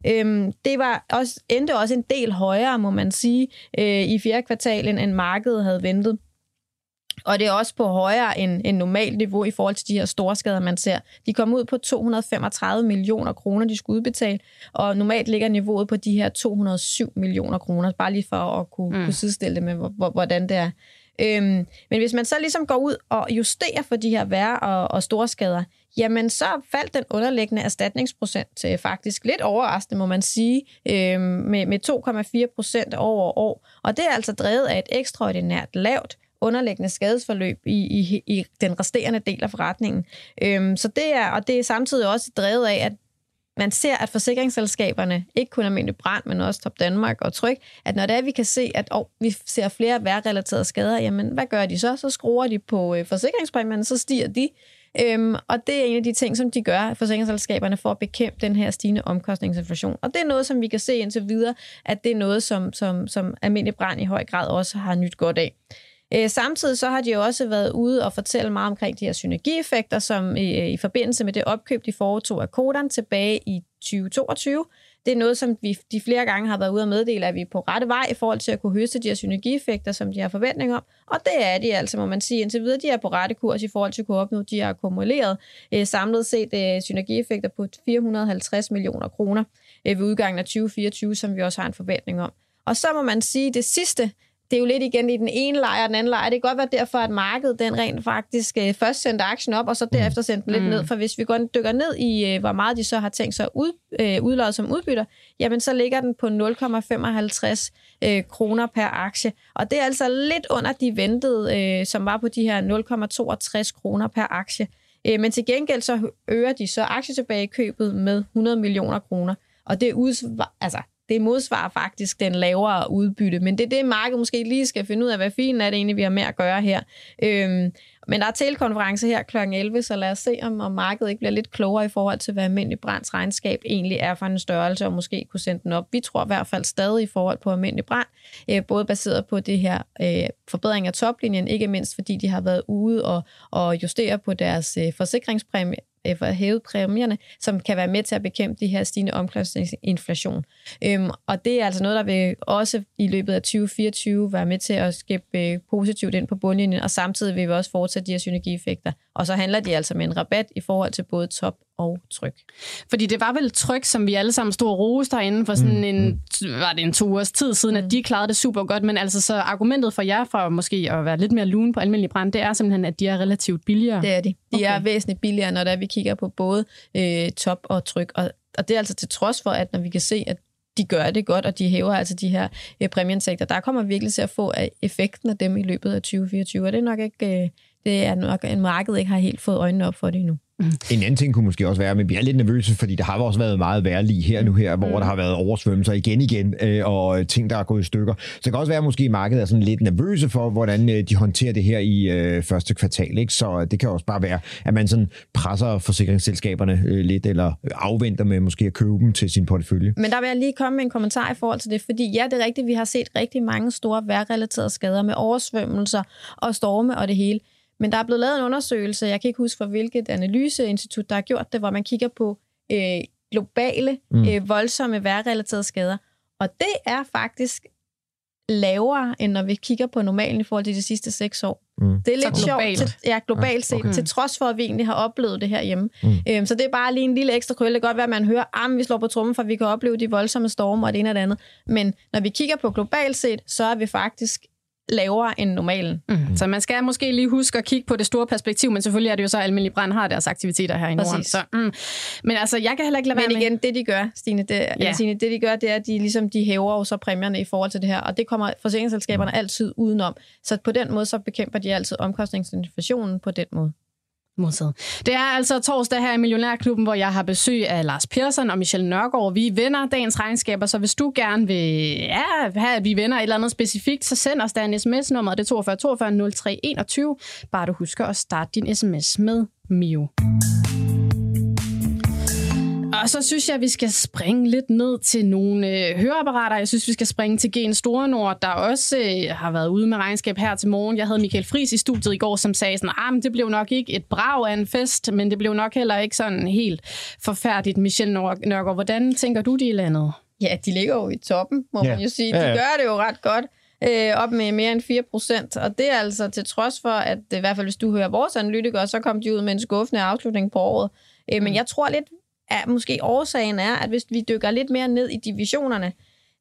Øhm, det var også, endte også en del højere, må man sige, øh, i fjerde kvartal, end markedet havde ventet. Og det er også på højere end, end normalt niveau i forhold til de her store skader, man ser. De kom ud på 235 millioner kroner, de skulle udbetale, og normalt ligger niveauet på de her 207 millioner kroner, bare lige for at kunne, mm. kunne sidestille det med, hvor- hvor, hvordan det er. Øhm, men hvis man så ligesom går ud og justerer for de her værre og, og store skader, jamen så faldt den underliggende erstatningsprocent til faktisk lidt overraskende, må man sige, øhm, med, med 2,4 procent over år. Og det er altså drevet af et ekstraordinært lavt underliggende skadesforløb i, i, i den resterende del af forretningen. Øhm, så det er, og det er samtidig også drevet af, at man ser, at forsikringsselskaberne, ikke kun almindelig brand, men også Top Danmark og Tryk, at når det er, vi kan se, at oh, vi ser flere værrelaterede skader, jamen hvad gør de så? Så skruer de på øh, forsikringspræmierne, så stiger de. Øhm, og det er en af de ting, som de gør, forsikringsselskaberne, for at bekæmpe den her stigende omkostningsinflation. Og det er noget, som vi kan se indtil videre, at det er noget, som, som, som almindelig brand i høj grad også har nyt godt af. Øh, samtidig så har de jo også været ude og fortælle meget omkring de her synergieffekter, som i, i forbindelse med det opkøb, de foretog af Kodan tilbage i 2022. Det er noget, som vi de flere gange har været ude og meddele, at vi er på rette vej i forhold til at kunne høste de her synergieffekter, som de har forventning om. Og det er de altså, må man sige, indtil videre. De er på rette kurs i forhold til at kunne opnå de her akkumuleret øh, samlet set øh, synergieffekter på 450 millioner kroner øh, ved udgangen af 2024, som vi også har en forventning om. Og så må man sige, at det sidste, det er jo lidt igen i den ene lejr og den anden lejr. Det kan godt være derfor, at markedet den rent faktisk øh, først sendte aktien op, og så derefter sendte den lidt mm. ned. For hvis vi går dykker ned i, øh, hvor meget de så har tænkt sig at ud, øh, udlade som udbytter, jamen så ligger den på 0,55 øh, kroner per aktie. Og det er altså lidt under de ventede, øh, som var på de her 0,62 kroner per aktie. Øh, men til gengæld så øger de så aktietilbagekøbet med 100 millioner kroner. Og det, udsvar, altså, det modsvarer faktisk den lavere udbytte. Men det er det, markedet måske lige skal finde ud af, hvad fint er det egentlig, vi har med at gøre her. Øhm, men der er telekonference her kl. 11, så lad os se, om, om markedet ikke bliver lidt klogere i forhold til, hvad almindelig brands regnskab egentlig er for en størrelse, og måske kunne sende den op. Vi tror i hvert fald stadig i forhold på almindelig brand, øh, både baseret på det her øh, forbedring af toplinjen, ikke mindst fordi de har været ude og, og justere på deres øh, forsikringspræmie, øh, for at hæve præmierne, som kan være med til at bekæmpe de her stigende omkostningsinflation. Øhm, og det er altså noget, der vil også i løbet af 2024 være med til at skabe øh, positivt ind på bundlinjen, og samtidig vil vi også fortsætte de her synergieffekter. Og så handler de altså med en rabat i forhold til både top og tryk. Fordi det var vel tryk, som vi alle sammen stod og roste derinde for sådan mm. en, var det en to års tid siden, mm. at de klarede det super godt. Men altså så argumentet for jer for måske at være lidt mere lun på almindelig brand, det er simpelthen, at de er relativt billigere. Det er de. De okay. er væsentligt billigere, når der vi kigger på både øh, top og tryk. Og, og det er altså til trods for, at når vi kan se, at de gør det godt, og de hæver altså de her øh, præmiensektor. Der kommer virkelig til at få effekten af dem i løbet af 2024, og det er nok ikke, øh, det er nok en marked ikke har helt fået øjnene op for det endnu. Mm. En anden ting kunne måske også være, men vi er lidt nervøse, fordi der har også været meget værlig her nu her, hvor mm. der har været oversvømmelser igen igen, øh, og ting, der er gået i stykker. Så det kan også være, at måske markedet er sådan lidt nervøse for, hvordan øh, de håndterer det her i øh, første kvartal. Ikke? Så det kan også bare være, at man sådan presser forsikringsselskaberne øh, lidt, eller afventer med måske at købe dem til sin portefølje. Men der vil jeg lige komme med en kommentar i forhold til det, fordi ja, det er rigtigt, vi har set rigtig mange store vejrrelaterede skader med oversvømmelser og storme og det hele. Men der er blevet lavet en undersøgelse, jeg kan ikke huske for hvilket analyseinstitut, der har gjort det, hvor man kigger på øh, globale, mm. øh, voldsomme vejrrelaterede skader. Og det er faktisk lavere, end når vi kigger på normalen i forhold til de sidste seks år. Mm. Det er lidt sjovt, til, ja, globalt set, okay. til trods for, at vi egentlig har oplevet det her hjemme. Mm. Øhm, så det er bare lige en lille ekstra krølle. Det kan godt være, at man hører, at ah, vi slår på trummen, for vi kan opleve de voldsomme storme og det ene og det andet. Men når vi kigger på globalt set, så er vi faktisk lavere end normalen. Mm. Så man skal måske lige huske at kigge på det store perspektiv, men selvfølgelig er det jo så, at almindelig brand har deres aktiviteter her i Norden. Så, mm. Men altså, jeg kan heller ikke lade men være igen, med... det de gør, Stine, det, ja. Stine, det de gør, det er, at de, ligesom, de hæver jo så præmierne i forhold til det her, og det kommer forsikringsselskaberne altid udenom. Så på den måde, så bekæmper de altid omkostningsinflationen på den måde. Modtaget. Det er altså torsdag her i Millionærklubben, hvor jeg har besøg af Lars Persson og Michelle Nørgaard. Vi vinder dagens regnskaber, så hvis du gerne vil ja, have, at vi vinder et eller andet specifikt, så send os da en sms-nummer. Det er 42 42 03 21. Bare du husker at starte din sms med Mio. Og så synes jeg, at vi skal springe lidt ned til nogle øh, høreapparater. Jeg synes, vi skal springe til Gen Store Nord, der også øh, har været ude med regnskab her til morgen. Jeg havde Michael Friis i studiet i går, som sagde sådan, ah, men det blev nok ikke et brag af en fest, men det blev nok heller ikke sådan helt forfærdigt. Michelle Nørgaard, hvordan tænker du, de er landet? Ja, de ligger jo i toppen, må ja. man jo sige. De ja. gør det jo ret godt øh, op med mere end 4 procent. Og det er altså til trods for, at i hvert fald hvis du hører vores analytikere, så kom de ud med en skuffende afslutning på året. Øh, men mm. jeg tror lidt, er måske årsagen er, at hvis vi dykker lidt mere ned i divisionerne,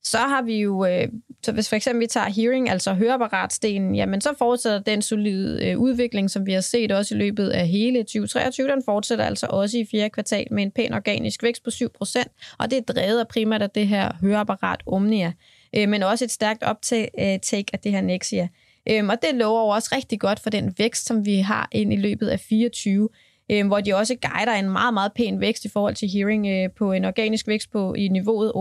så har vi jo øh, så hvis for eksempel vi tager hearing, altså høreapparatstenen, jamen så fortsætter den solide øh, udvikling, som vi har set også i løbet af hele 2023, den fortsætter altså også i fjerde kvartal med en pæn organisk vækst på 7%, og det er drevet af primært af det her høreapparat Omnia, øh, men også et stærkt optag øh, af det her Nexia. Øh, og det lover jo også rigtig godt for den vækst, som vi har ind i løbet af 24 øh, hvor de også guider en meget, meget pæn vækst i forhold til hearing øh, på en organisk vækst på i niveauet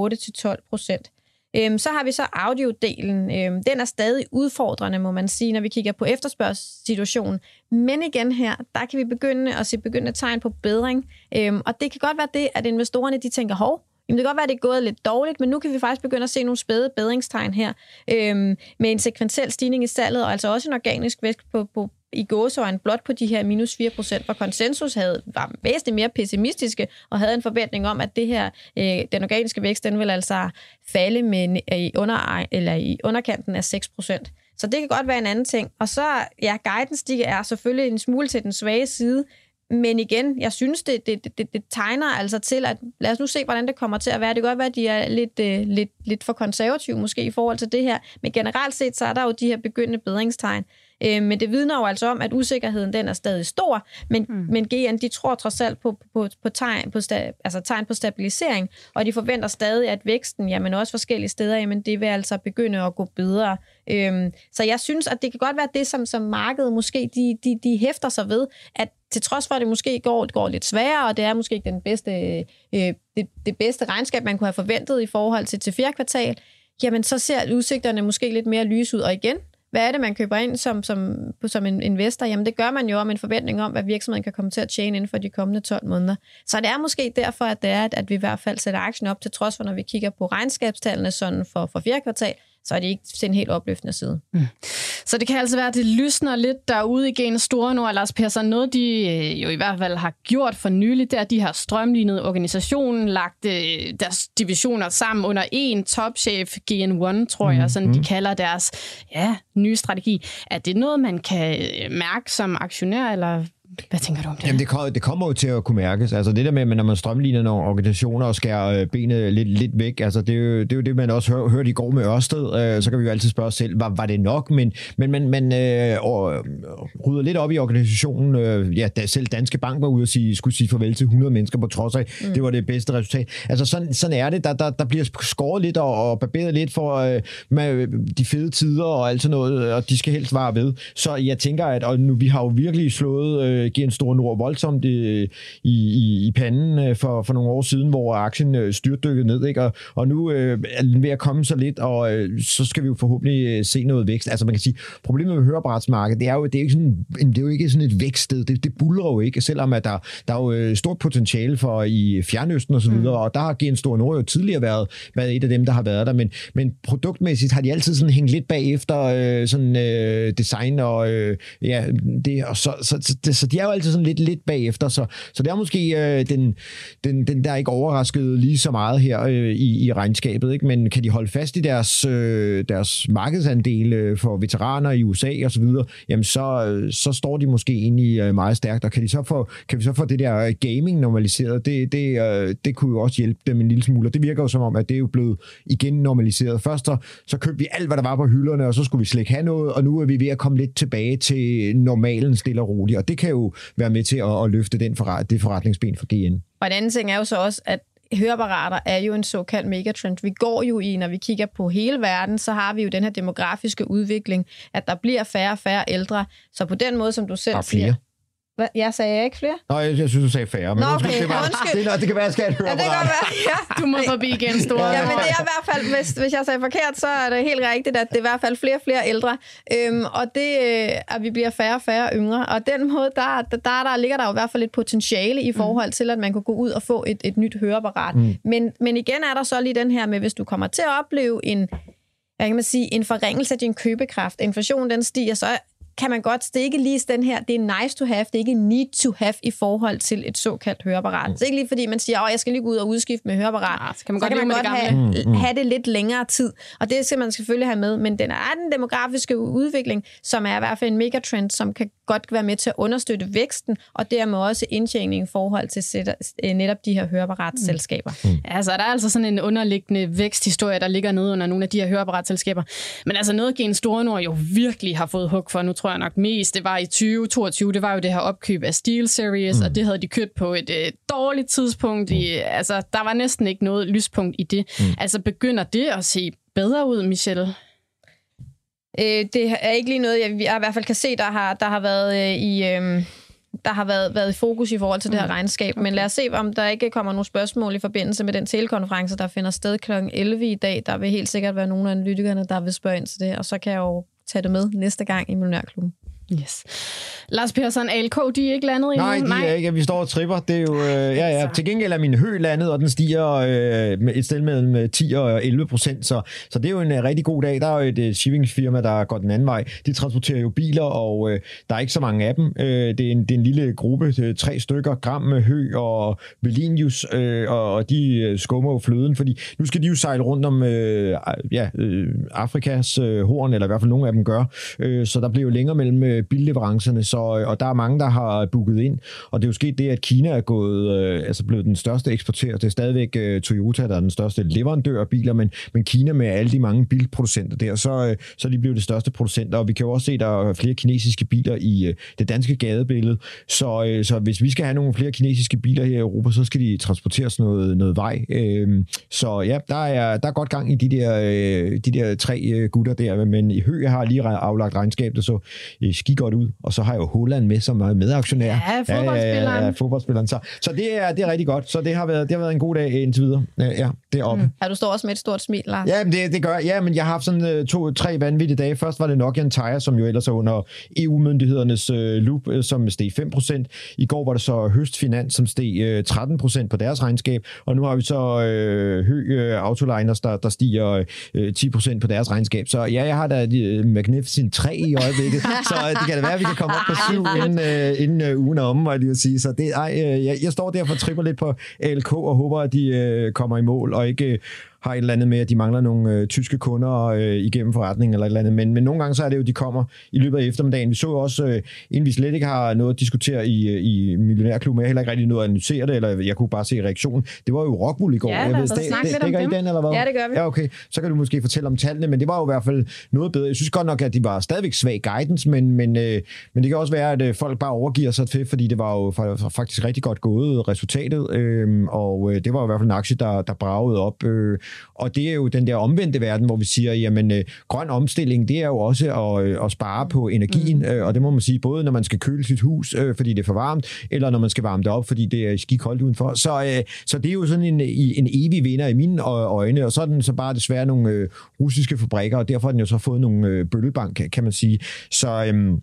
8-12 procent. Øhm, så har vi så audiodelen. Øhm, den er stadig udfordrende, må man sige, når vi kigger på efterspørgselssituationen. Men igen her, der kan vi begynde at se begyndende tegn på bedring. Øhm, og det kan godt være det, at investorerne de tænker, hov, Jamen, det kan godt være, at det er gået lidt dårligt, men nu kan vi faktisk begynde at se nogle spæde bedringstegn her, øhm, med en sekventiel stigning i salget, og altså også en organisk vækst på, på, i gåsøjne blot på de her minus 4 procent, hvor konsensus havde, var væsentligt mere pessimistiske og havde en forventning om, at det her, øh, den organiske vækst, den vil altså falde med, øh, i, under, eller i underkanten af 6 procent. Så det kan godt være en anden ting. Og så, ja, guidance de er selvfølgelig en smule til den svage side, men igen, jeg synes, det, det, det, det tegner altså til, at lad os nu se, hvordan det kommer til at være. Det kan godt være, at de er lidt, øh, lidt, lidt for konservative måske i forhold til det her, men generelt set, så er der jo de her begyndende bedringstegn. Øh, men det vidner jo altså om, at usikkerheden den er stadig stor, men, mm. men GN de tror trods alt på, på, på, tegn, på, sta, altså tegn på stabilisering, og de forventer stadig, at væksten, jamen også forskellige steder, jamen det vil altså begynde at gå bedre. Øhm, så jeg synes, at det kan godt være det, som, som markedet måske de, de, de hæfter sig ved, at til trods for, at det måske går, går lidt sværere, og det er måske ikke den bedste, øh, det, det bedste regnskab, man kunne have forventet i forhold til til fjerde kvartal, jamen så ser udsigterne måske lidt mere lys ud. Og igen, hvad er det, man køber ind som, som, som en investor? Jamen det gør man jo om en forventning om, hvad virksomheden kan komme til at tjene inden for de kommende 12 måneder. Så det er måske derfor, at det er, at vi i hvert fald sætter aktien op, til trods for, når vi kigger på regnskabstallene sådan for, for fjerde kvartal, så er det ikke til en helt opløftende side. Mm. Så det kan altså være, at det lysner lidt derude i Gen Store nu, Lars Persson. Noget, de øh, jo i hvert fald har gjort for nylig, det er, at de har strømlignet organisationen, lagt øh, deres divisioner sammen under en topchef, GN1, tror jeg, mm. sådan de mm. kalder deres ja, nye strategi. Er det noget, man kan øh, mærke som aktionær, eller hvad tænker du om det? Jamen, det, kommer, det kommer jo til at kunne mærkes. Altså det der med, når man strømligner nogle organisationer og skærer øh, benet lidt, lidt væk, altså det er, jo, det er jo det, man også hør, hørte i går med Ørsted. Øh, så kan vi jo altid spørge os selv, var, var det nok? Men, men man, man øh, og, rydder lidt op i organisationen. Øh, ja, da selv Danske Bank var ude og sige, skulle sige farvel til 100 mennesker på trods af, mm. det var det bedste resultat. Altså sådan, sådan er det. Der, der, der bliver skåret lidt og, og barberet lidt for øh, med de fede tider og alt sådan noget, og de skal helst vare ved. Så jeg tænker, at og nu, vi har jo virkelig slået øh, øh, en stor Nord voldsomt i, i, i panden øh, for, for nogle år siden, hvor aktien øh, styrtdykkede ned, ikke? Og, og nu øh, er den ved at komme så lidt, og øh, så skal vi jo forhåbentlig øh, se noget vækst. Altså man kan sige, problemet med høreapparatsmarkedet, det er jo, det er ikke sådan, det er jo ikke sådan et vækststed, det, det bulrer jo ikke, selvom at der, der er jo stort potentiale for i Fjernøsten og så videre, mm. og der har Gen Store Nord jo tidligere været, været et af dem, der har været der, men, men produktmæssigt har de altid sådan hængt lidt bagefter øh, sådan øh, design og øh, ja, det, og så, så, så, så de er jo altid sådan lidt, lidt bagefter, så, så det er måske øh, den, den, den, der ikke overrasket lige så meget her øh, i, i regnskabet, ikke? men kan de holde fast i deres, øh, deres markedsandel øh, for veteraner i USA og så videre, jamen så, øh, så står de måske egentlig øh, meget stærkt, og kan, de så få, kan vi så få det der øh, gaming normaliseret, det, det, øh, det kunne jo også hjælpe dem en lille smule, og det virker jo som om, at det er jo blevet igen normaliseret. Først så, så købte vi alt, hvad der var på hylderne, og så skulle vi slet ikke have noget, og nu er vi ved at komme lidt tilbage til normalen stille og roligt, og det kan jo være med til at, at løfte den forret, det forretningsben for GN. Og en anden ting er jo så også, at høreapparater er jo en såkaldt megatrend. Vi går jo i, når vi kigger på hele verden, så har vi jo den her demografiske udvikling, at der bliver færre og færre ældre. Så på den måde, som du selv siger... Hvad? Jeg sagde ikke flere? Nej, jeg, jeg synes, du sagde færre. Men Nå, okay. det, var, undskyld. det, det kan være, at jeg skal høre ja, det kan være, ja. Du må forbi igen, store. Ja, men det er i hvert fald, hvis, hvis jeg sagde forkert, så er det helt rigtigt, at det er i hvert fald flere og flere ældre. Øhm, og det, øh, at vi bliver færre og færre yngre. Og den måde, der, der, der, der ligger der jo i hvert fald et potentiale i forhold til, at man kan gå ud og få et, et nyt høreapparat. Mm. Men, men igen er der så lige den her med, hvis du kommer til at opleve en, hvad kan man sige, en forringelse af din købekraft, inflationen den stiger, så kan man godt, det er ikke lige den her, det er nice to have, det er ikke need to have i forhold til et såkaldt høreapparat. Mm. Det er ikke lige fordi, man siger, at jeg skal lige gå ud og udskifte med høreapparat. Ja, så kan man så godt, kan man godt have, mm, mm. have det lidt længere tid. Og det skal man selvfølgelig have med, men den er den demografiske udvikling, som er i hvert fald en megatrend, som kan godt være med til at understøtte væksten, og dermed også indtjening i forhold til øh, netop de her høreapparatselskaber. Mm. mm. Altså, der er altså sådan en underliggende væksthistorie, der ligger nede under nogle af de her høreapparatselskaber. Men altså noget, Gen Store Nord jo virkelig har fået hug for, nu tror jeg nok mest, det var i 2022, det var jo det her opkøb af Steel Series, mm. og det havde de købt på et øh, dårligt tidspunkt. I, altså, der var næsten ikke noget lyspunkt i det. Mm. Altså, begynder det at se bedre ud, Michelle? Øh, det er ikke lige noget, jeg, jeg i hvert fald kan se, der har, der har været øh, i... Øh, der har været, været i fokus i forhold til det her mm. regnskab. Men lad os se, om der ikke kommer nogle spørgsmål i forbindelse med den telekonference, der finder sted kl. 11 i dag. Der vil helt sikkert være nogle af analytikerne, der vil spørge ind til det, og så kan jeg jo tage det med næste gang i Millionærklubben. Yes. Lars Persson, ALK, de er ikke landet endnu? Nej, de Nej. er ikke. Vi står og tripper. Det er jo, øh, ja, ja. Til gengæld er min hø landet, og den stiger øh, med et sted mellem 10 øh, og 11 procent. Så, så det er jo en uh, rigtig god dag. Der er jo et uh, shippingfirma, der går den anden vej. De transporterer jo biler, og uh, der er ikke så mange af dem. Uh, det, er en, det er en lille gruppe, tre stykker, Gram hø og Velinius, uh, og, og de skummer jo fløden, fordi nu skal de jo sejle rundt om uh, ja, uh, Afrikas uh, horn, eller i hvert fald nogle af dem gør. Uh, så der bliver jo længere mellem øh, billeverancerne, så, så, øh, og der er mange, der har booket ind, og det er jo sket det, at Kina er gået, øh, altså blevet den største eksportør. Det er stadigvæk øh, Toyota, der er den største leverandør af biler, men, men Kina med alle de mange bilproducenter der, så, øh, så er de blevet det største producenter, og vi kan jo også se, at der er flere kinesiske biler i øh, det danske gadebillede, så, øh, så hvis vi skal have nogle flere kinesiske biler her i Europa, så skal de transporteres noget, noget vej. Øh, så ja, der er, der er godt gang i de der, øh, de der tre øh, gutter der, men i Høge har lige aflagt regnskab, så øh, skidt godt ud. Og så har jeg jo Holland med som er medaktionær. Ja, fodboldspilleren. Ja, ja, ja, fodboldspilleren. Så, så det, er, det er rigtig godt. Så det har været, det har været en god dag indtil videre. Ja, det er oppe. Mm. Ja, du står også med et stort smil, Lars. Ja, men det, det gør Ja, men jeg har haft sådan uh, to, tre vanvittige dage. Først var det Nokian Tire, som jo ellers er under EU-myndighedernes uh, loop, uh, som steg 5%. I går var det så Høstfinans, som steg uh, 13% på deres regnskab. Og nu har vi så uh, Høg uh, Autoliners, der, der stiger uh, 10% på deres regnskab. Så ja, jeg har da uh, Magnificent 3 i øjeblikket. så det kan det være, at vi kan komme op på syv inden, uh, inden uh, ugen er om, jeg lige at sige. Så det, ej, uh, jeg, jeg står derfor og tripper lidt på ALK og håber, at de uh, kommer i mål og ikke uh, har et eller andet med, at de mangler nogle øh, tyske kunder øh, igennem forretningen eller et eller andet. Men, men nogle gange så er det jo, de kommer i løbet af eftermiddagen. Vi så jo også, øh, inden vi slet ikke har noget at diskutere i, øh, i Millionærklubben, jeg har heller ikke rigtig noget at analysere det, eller jeg kunne bare se reaktionen. Det var jo Rockwool i går. Ja, jeg ved, det, det, det, I den, eller hvad? Ja, det gør vi. Ja, okay. Så kan du måske fortælle om tallene, men det var jo i hvert fald noget bedre. Jeg synes godt nok, at de var stadigvæk svag guidance, men, men, øh, men det kan også være, at øh, folk bare overgiver sig til, fordi det var jo faktisk rigtig godt gået resultatet, øh, og øh, det var jo i hvert fald en aktie, der, der bragede op. Øh, og det er jo den der omvendte verden, hvor vi siger, jamen øh, grøn omstilling, det er jo også at, øh, at spare på energien, mm. øh, og det må man sige, både når man skal køle sit hus, øh, fordi det er for varmt, eller når man skal varme det op, fordi det er skikoldt udenfor. Så, øh, så det er jo sådan en, en evig vinder i mine øjne, og så er den så bare desværre nogle øh, russiske fabrikker, og derfor har den jo så fået nogle øh, bøllebank, kan man sige. Så... Øh,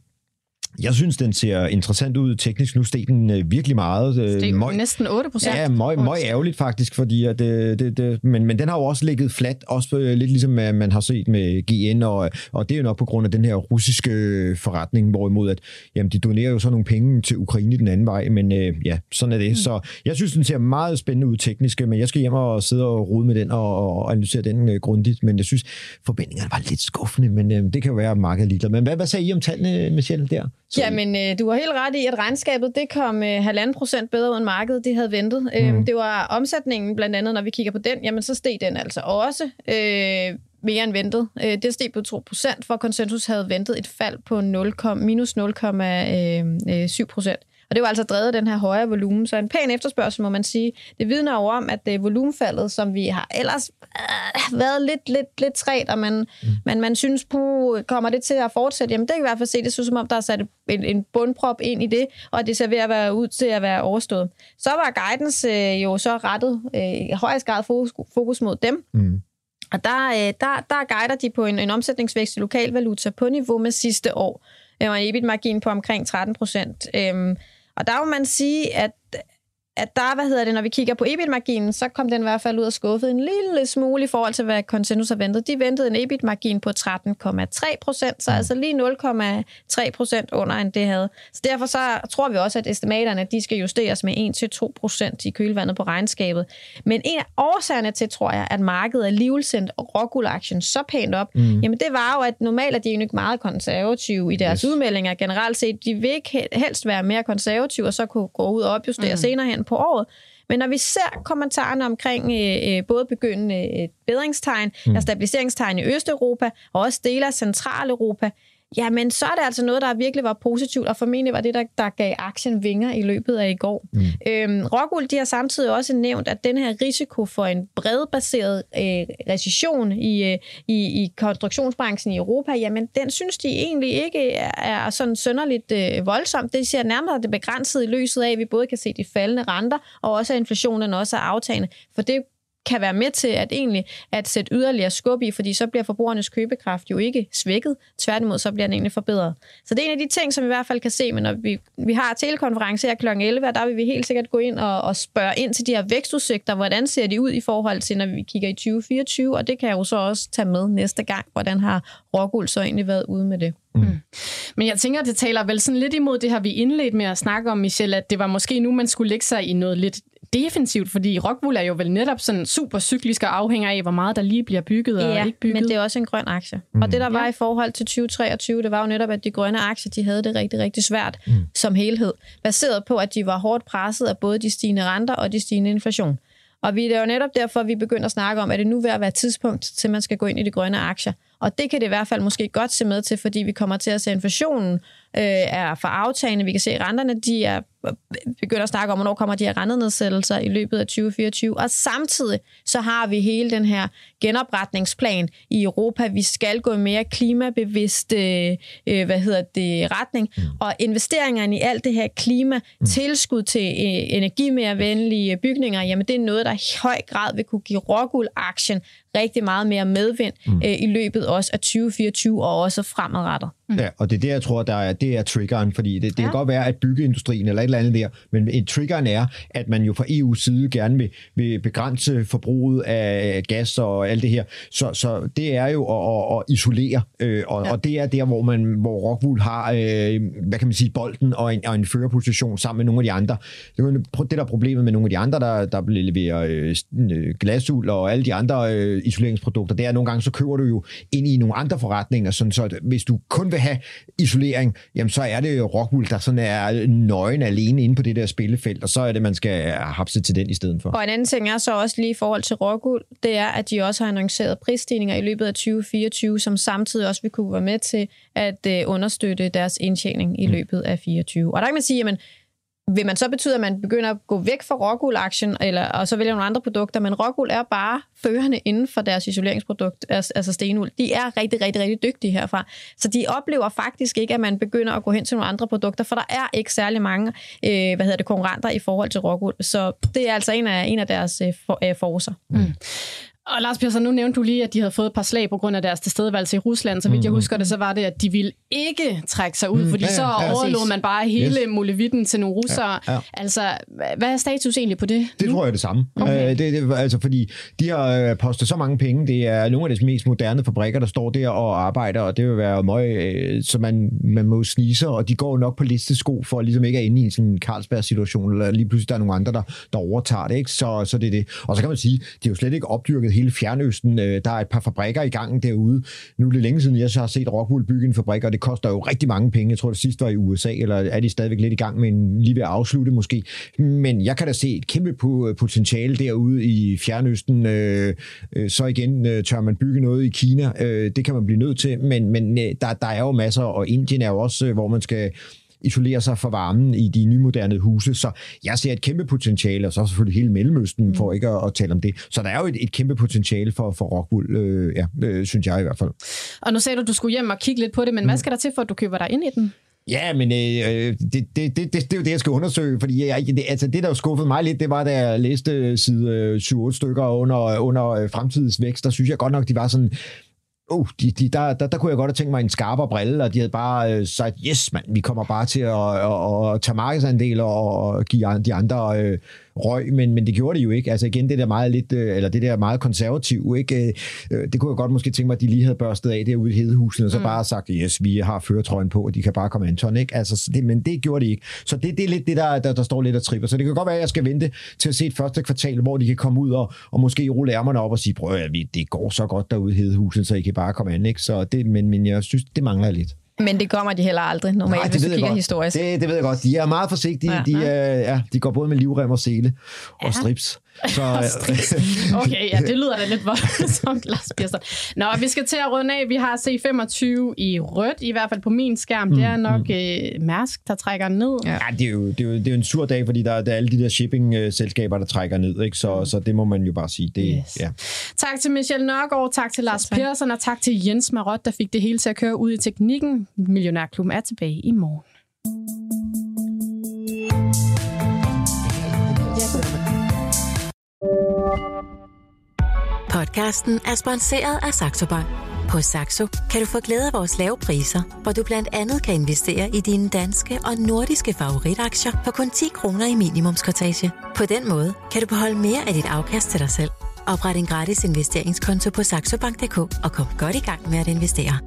jeg synes, den ser interessant ud teknisk. Nu steg den øh, virkelig meget. Øh, steg møg, næsten 8 procent. Ja, meget, meget ærgerligt faktisk, fordi at, det, det, det, men, men den har jo også ligget flat, også øh, lidt ligesom man har set med GN, og, og det er jo nok på grund af den her russiske forretning, hvorimod at jamen, de donerer jo så nogle penge til Ukraine den anden vej, men øh, ja, sådan er det. Mm. Så jeg synes, den ser meget spændende ud teknisk, men jeg skal hjem og sidde og rode med den og, og analysere den øh, grundigt, men jeg synes, forventningerne var lidt skuffende, men øh, det kan jo være, at markedet ligeglad. Men hvad, hvad sagde I om tallene, Michelle, der? Ja, men øh, du har helt ret i, at regnskabet det kom øh, halvanden procent bedre ud end markedet, det havde ventet. Mm. Øhm, det var omsætningen, blandt andet, når vi kigger på den, jamen så steg den altså også øh, mere end ventet. Øh, det steg på 2 procent, for konsensus havde ventet et fald på 0, minus 0,7 øh, procent. Og det var altså drevet af den her højere volumen, så en pæn efterspørgsel, må man sige. Det vidner jo om, at det volumenfaldet, som vi har ellers øh, været lidt, lidt, lidt træt, og man, mm. man, man synes, puh, kommer det til at fortsætte? Jamen, det kan i hvert fald se, det synes som om, der er sat en, en bundprop ind i det, og det ser ved at være ud til at være overstået. Så var guidance øh, jo så rettet øh, i højst grad fokus, fokus mod dem. Mm. Og der, øh, der, der guider de på en, en omsætningsvækst i lokalvaluta på niveau med sidste år. Og en EBIT-margin på omkring 13 procent. Øhm, og der må man sige, at at der, hvad hedder det, når vi kigger på EBIT-marginen, så kom den i hvert fald ud og skuffet en lille smule i forhold til, hvad Consensus har ventet. De ventede en EBIT-margin på 13,3 procent, så mm. altså lige 0,3 procent under, end det havde. Så derfor så tror vi også, at estimaterne de skal justeres med 1-2 procent i kølvandet på regnskabet. Men en af årsagerne til, tror jeg, at markedet alligevel sendte Rockwool-aktien så pænt op, mm. jamen det var jo, at normalt er de jo ikke meget konservative i deres yes. udmeldinger generelt set. De vil ikke helst være mere konservative, og så kunne gå ud og opjustere mm. senere hen på året. Men når vi ser kommentarerne omkring øh, øh både begyndende øh, bedringstegn, mm. stabiliseringstegn i Østeuropa, og også dele af Centraleuropa, jamen så er det altså noget, der virkelig var positivt, og formentlig var det, der, der gav aktien vinger i løbet af i går. Mm. Øhm, Rockwool, de har samtidig også nævnt, at den her risiko for en bredbaseret øh, recession i, øh, i, i konstruktionsbranchen i Europa, jamen den synes de egentlig ikke er, er sådan sønderligt øh, voldsomt. Det ser nærmere det begrænset i løset af, at vi både kan se de faldende renter, og også at inflationen også er aftagende. For det kan være med til at egentlig at sætte yderligere skub i, fordi så bliver forbrugernes købekraft jo ikke svækket. Tværtimod, så bliver den egentlig forbedret. Så det er en af de ting, som vi i hvert fald kan se, men når vi, vi har telekonference her kl. 11, der vil vi helt sikkert gå ind og, og spørge ind til de her vækstudsigter. Hvordan ser de ud i forhold til, når vi kigger i 2024? Og det kan jeg jo så også tage med næste gang. Hvordan har Rockwool så egentlig været ude med det? Mm. Men jeg tænker, det taler vel sådan lidt imod det har vi indledt med at snakke om, Michelle, at det var måske nu, man skulle lægge sig i noget lidt defensivt, fordi Rockwool er jo vel netop sådan super cyklisk og afhænger af, hvor meget der lige bliver bygget ja, og ikke bygget. men det er også en grøn aktie. Mm. Og det, der var ja. i forhold til 2023, det var jo netop, at de grønne aktier, de havde det rigtig, rigtig svært mm. som helhed, baseret på, at de var hårdt presset af både de stigende renter og de stigende inflation. Og vi, det er jo netop derfor, at vi begynder at snakke om, at det nu vil være tidspunkt til, at man skal gå ind i de grønne aktier. Og det kan det i hvert fald måske godt se med til, fordi vi kommer til at se inflationen øh, er for aftagende. Vi kan se, at renterne de er begynder at snakke om, hvornår kommer de her rentenedsættelser i løbet af 2024. Og samtidig så har vi hele den her genopretningsplan i Europa. Vi skal gå mere klimabevidst øh, øh, hvad hedder det, retning. Mm. Og investeringerne i alt det her klima, mm. tilskud til øh, energimere venlige bygninger, jamen det er noget, der i høj grad vil kunne give Rockwool-aktien rigtig meget mere medvind mm. øh, i løbet også af 2024 og også fremadrettet. Mm. Ja, og det er det, jeg tror, der er, det er triggeren, fordi det, det ja. kan godt være, at byggeindustrien eller et eller andet der, men en triggeren er, at man jo fra EU's side gerne vil, vil begrænse forbruget af gas og alt det her. Så, så det er jo at, at, isolere, øh, og, ja. og det er der, hvor man hvor Rockwool har, øh, hvad kan man sige, bolden og en, og en førerposition sammen med nogle af de andre. Det er det, der er problemet med nogle af de andre, der, der leverer øh, glasul og alle de andre øh, isoleringsprodukter, det er, at nogle gange så køber du jo ind i nogle andre forretninger, sådan så at hvis du kun vil have isolering, jamen så er det jo Rockwool, der sådan er nøgen alene inde på det der spillefelt, og så er det, man skal hapse til den i stedet for. Og en anden ting er så også lige i forhold til Rockwool, det er, at de også har annonceret prisstigninger i løbet af 2024, som samtidig også vil kunne være med til at øh, understøtte deres indtjening i mm. løbet af 2024. Og der kan man sige, jamen, vil man så betyde, at man begynder at gå væk fra Rockwool-aktien, eller, og så vælger nogle andre produkter, men Rockwool er bare førende inden for deres isoleringsprodukt, altså, altså stenuld. De er rigtig, rigtig, rigtig dygtige herfra. Så de oplever faktisk ikke, at man begynder at gå hen til nogle andre produkter, for der er ikke særlig mange øh, hvad hedder det, konkurrenter i forhold til Rockwool. Så det er altså en af, en af deres øh, for, øh, forser. Mm. Og Lars Persson, nu nævnte du lige, at de havde fået et par slag på grund af deres tilstedeværelse i Rusland. Så vidt mm, jeg husker det, så var det, at de ville ikke trække sig ud, mm, fordi ja, ja, så ja, overlod man bare hele yes. Molevitten til nogle russere. Ja, ja. Altså, hvad er status egentlig på det? Det nu? tror jeg er det samme. Okay. Øh, det, det, altså, fordi de har øh, postet så mange penge. Det er nogle af de mest moderne fabrikker, der står der og arbejder, og det vil være møg, øh, så man, man må snise, og de går nok på listesko for ligesom ikke at ende i en sådan Carlsberg-situation, eller lige pludselig der er nogle andre, der, der overtager det. Ikke? Så, så det er det. Og så kan man sige, de er jo slet ikke opdyrket hele Fjernøsten. Øh, der er et par fabrikker i gang derude. Nu er det længe siden, jeg så har set Rockwool bygge en fabrik, og det koster jo rigtig mange penge. Jeg tror, det sidste var i USA, eller er de stadigvæk lidt i gang med en lige ved at afslutte måske. Men jeg kan da se et kæmpe potentiale derude i Fjernøsten. Øh, øh, så igen øh, tør man bygge noget i Kina. Øh, det kan man blive nødt til, men, men øh, der, der er jo masser, og Indien er jo også, hvor man skal isolere sig fra varmen i de nymoderne huse. Så jeg ser et kæmpe potentiale, og så selvfølgelig hele Mellemøsten, mm. for ikke at, at tale om det. Så der er jo et, et kæmpe potentiale for, for Rockwool, øh, ja, øh, synes jeg i hvert fald. Og nu sagde du, du skulle hjem og kigge lidt på det, men mm. hvad skal der til, for at du køber dig ind i den? Ja, men øh, det, det, det, det, det er jo det, jeg skal undersøge, fordi jeg, det, altså, det, der jo skuffede mig lidt, det var, da jeg læste side 7-8 stykker under, under fremtidens vækst, der synes jeg godt nok, de var sådan uh, de, de, der, der, der kunne jeg godt have tænkt mig en skarpere brille, og de havde bare øh, sagt, yes mand, vi kommer bare til at, at, at, at tage markedsandel og give de andre øh, røg, men, men det gjorde de jo ikke. Altså igen, det der meget lidt, øh, eller det der meget konservativ, ikke? Øh, det kunne jeg godt måske tænke mig, at de lige havde børstet af derude i Hedehusen, og så mm. bare sagt, yes, vi har føretrøjen på, og de kan bare komme Anton, ikke? Altså, det, men det gjorde de ikke. Så det, det er lidt det, der, der, der står lidt og tripper. Så det kan godt være, at jeg skal vente til at se et første kvartal, hvor de kan komme ud og, og måske rulle ærmerne op og sige, prøv at det går så godt derude i Hedehusen, så I kan bare komme an, ikke? Så det, men, men jeg synes, det mangler lidt. Men det kommer de heller aldrig normalt, Nej, hvis du kigger historisk. Det, det ved jeg godt. De er meget forsigtige. Ja, de, ja. ja, de går både med livrem og sele og ja. strips. Så, okay, ja, det lyder da lidt voldsomt, Lars Birster. Nå, vi skal til at runde af. Vi har C25 i rødt, i hvert fald på min skærm. Mm, det er nok mm. øh, Mærsk, der trækker ned. Ja, det er, jo, det, er jo, det er jo en sur dag, fordi der, der er alle de der shipping-selskaber, der trækker ned. Ikke? Så, mm. så det må man jo bare sige. Det, yes. ja. Tak til Michelle Nørgaard, tak til Lars Persson, og tak til Jens Marot, der fik det hele til at køre ud i teknikken. Millionærklubben er tilbage i morgen. Podcasten er sponsoreret af Saxo Bank. På Saxo kan du få glæde af vores lave priser, hvor du blandt andet kan investere i dine danske og nordiske favoritaktier for kun 10 kroner i minimumskortage. På den måde kan du beholde mere af dit afkast til dig selv. Opret en gratis investeringskonto på saxobank.dk og kom godt i gang med at investere.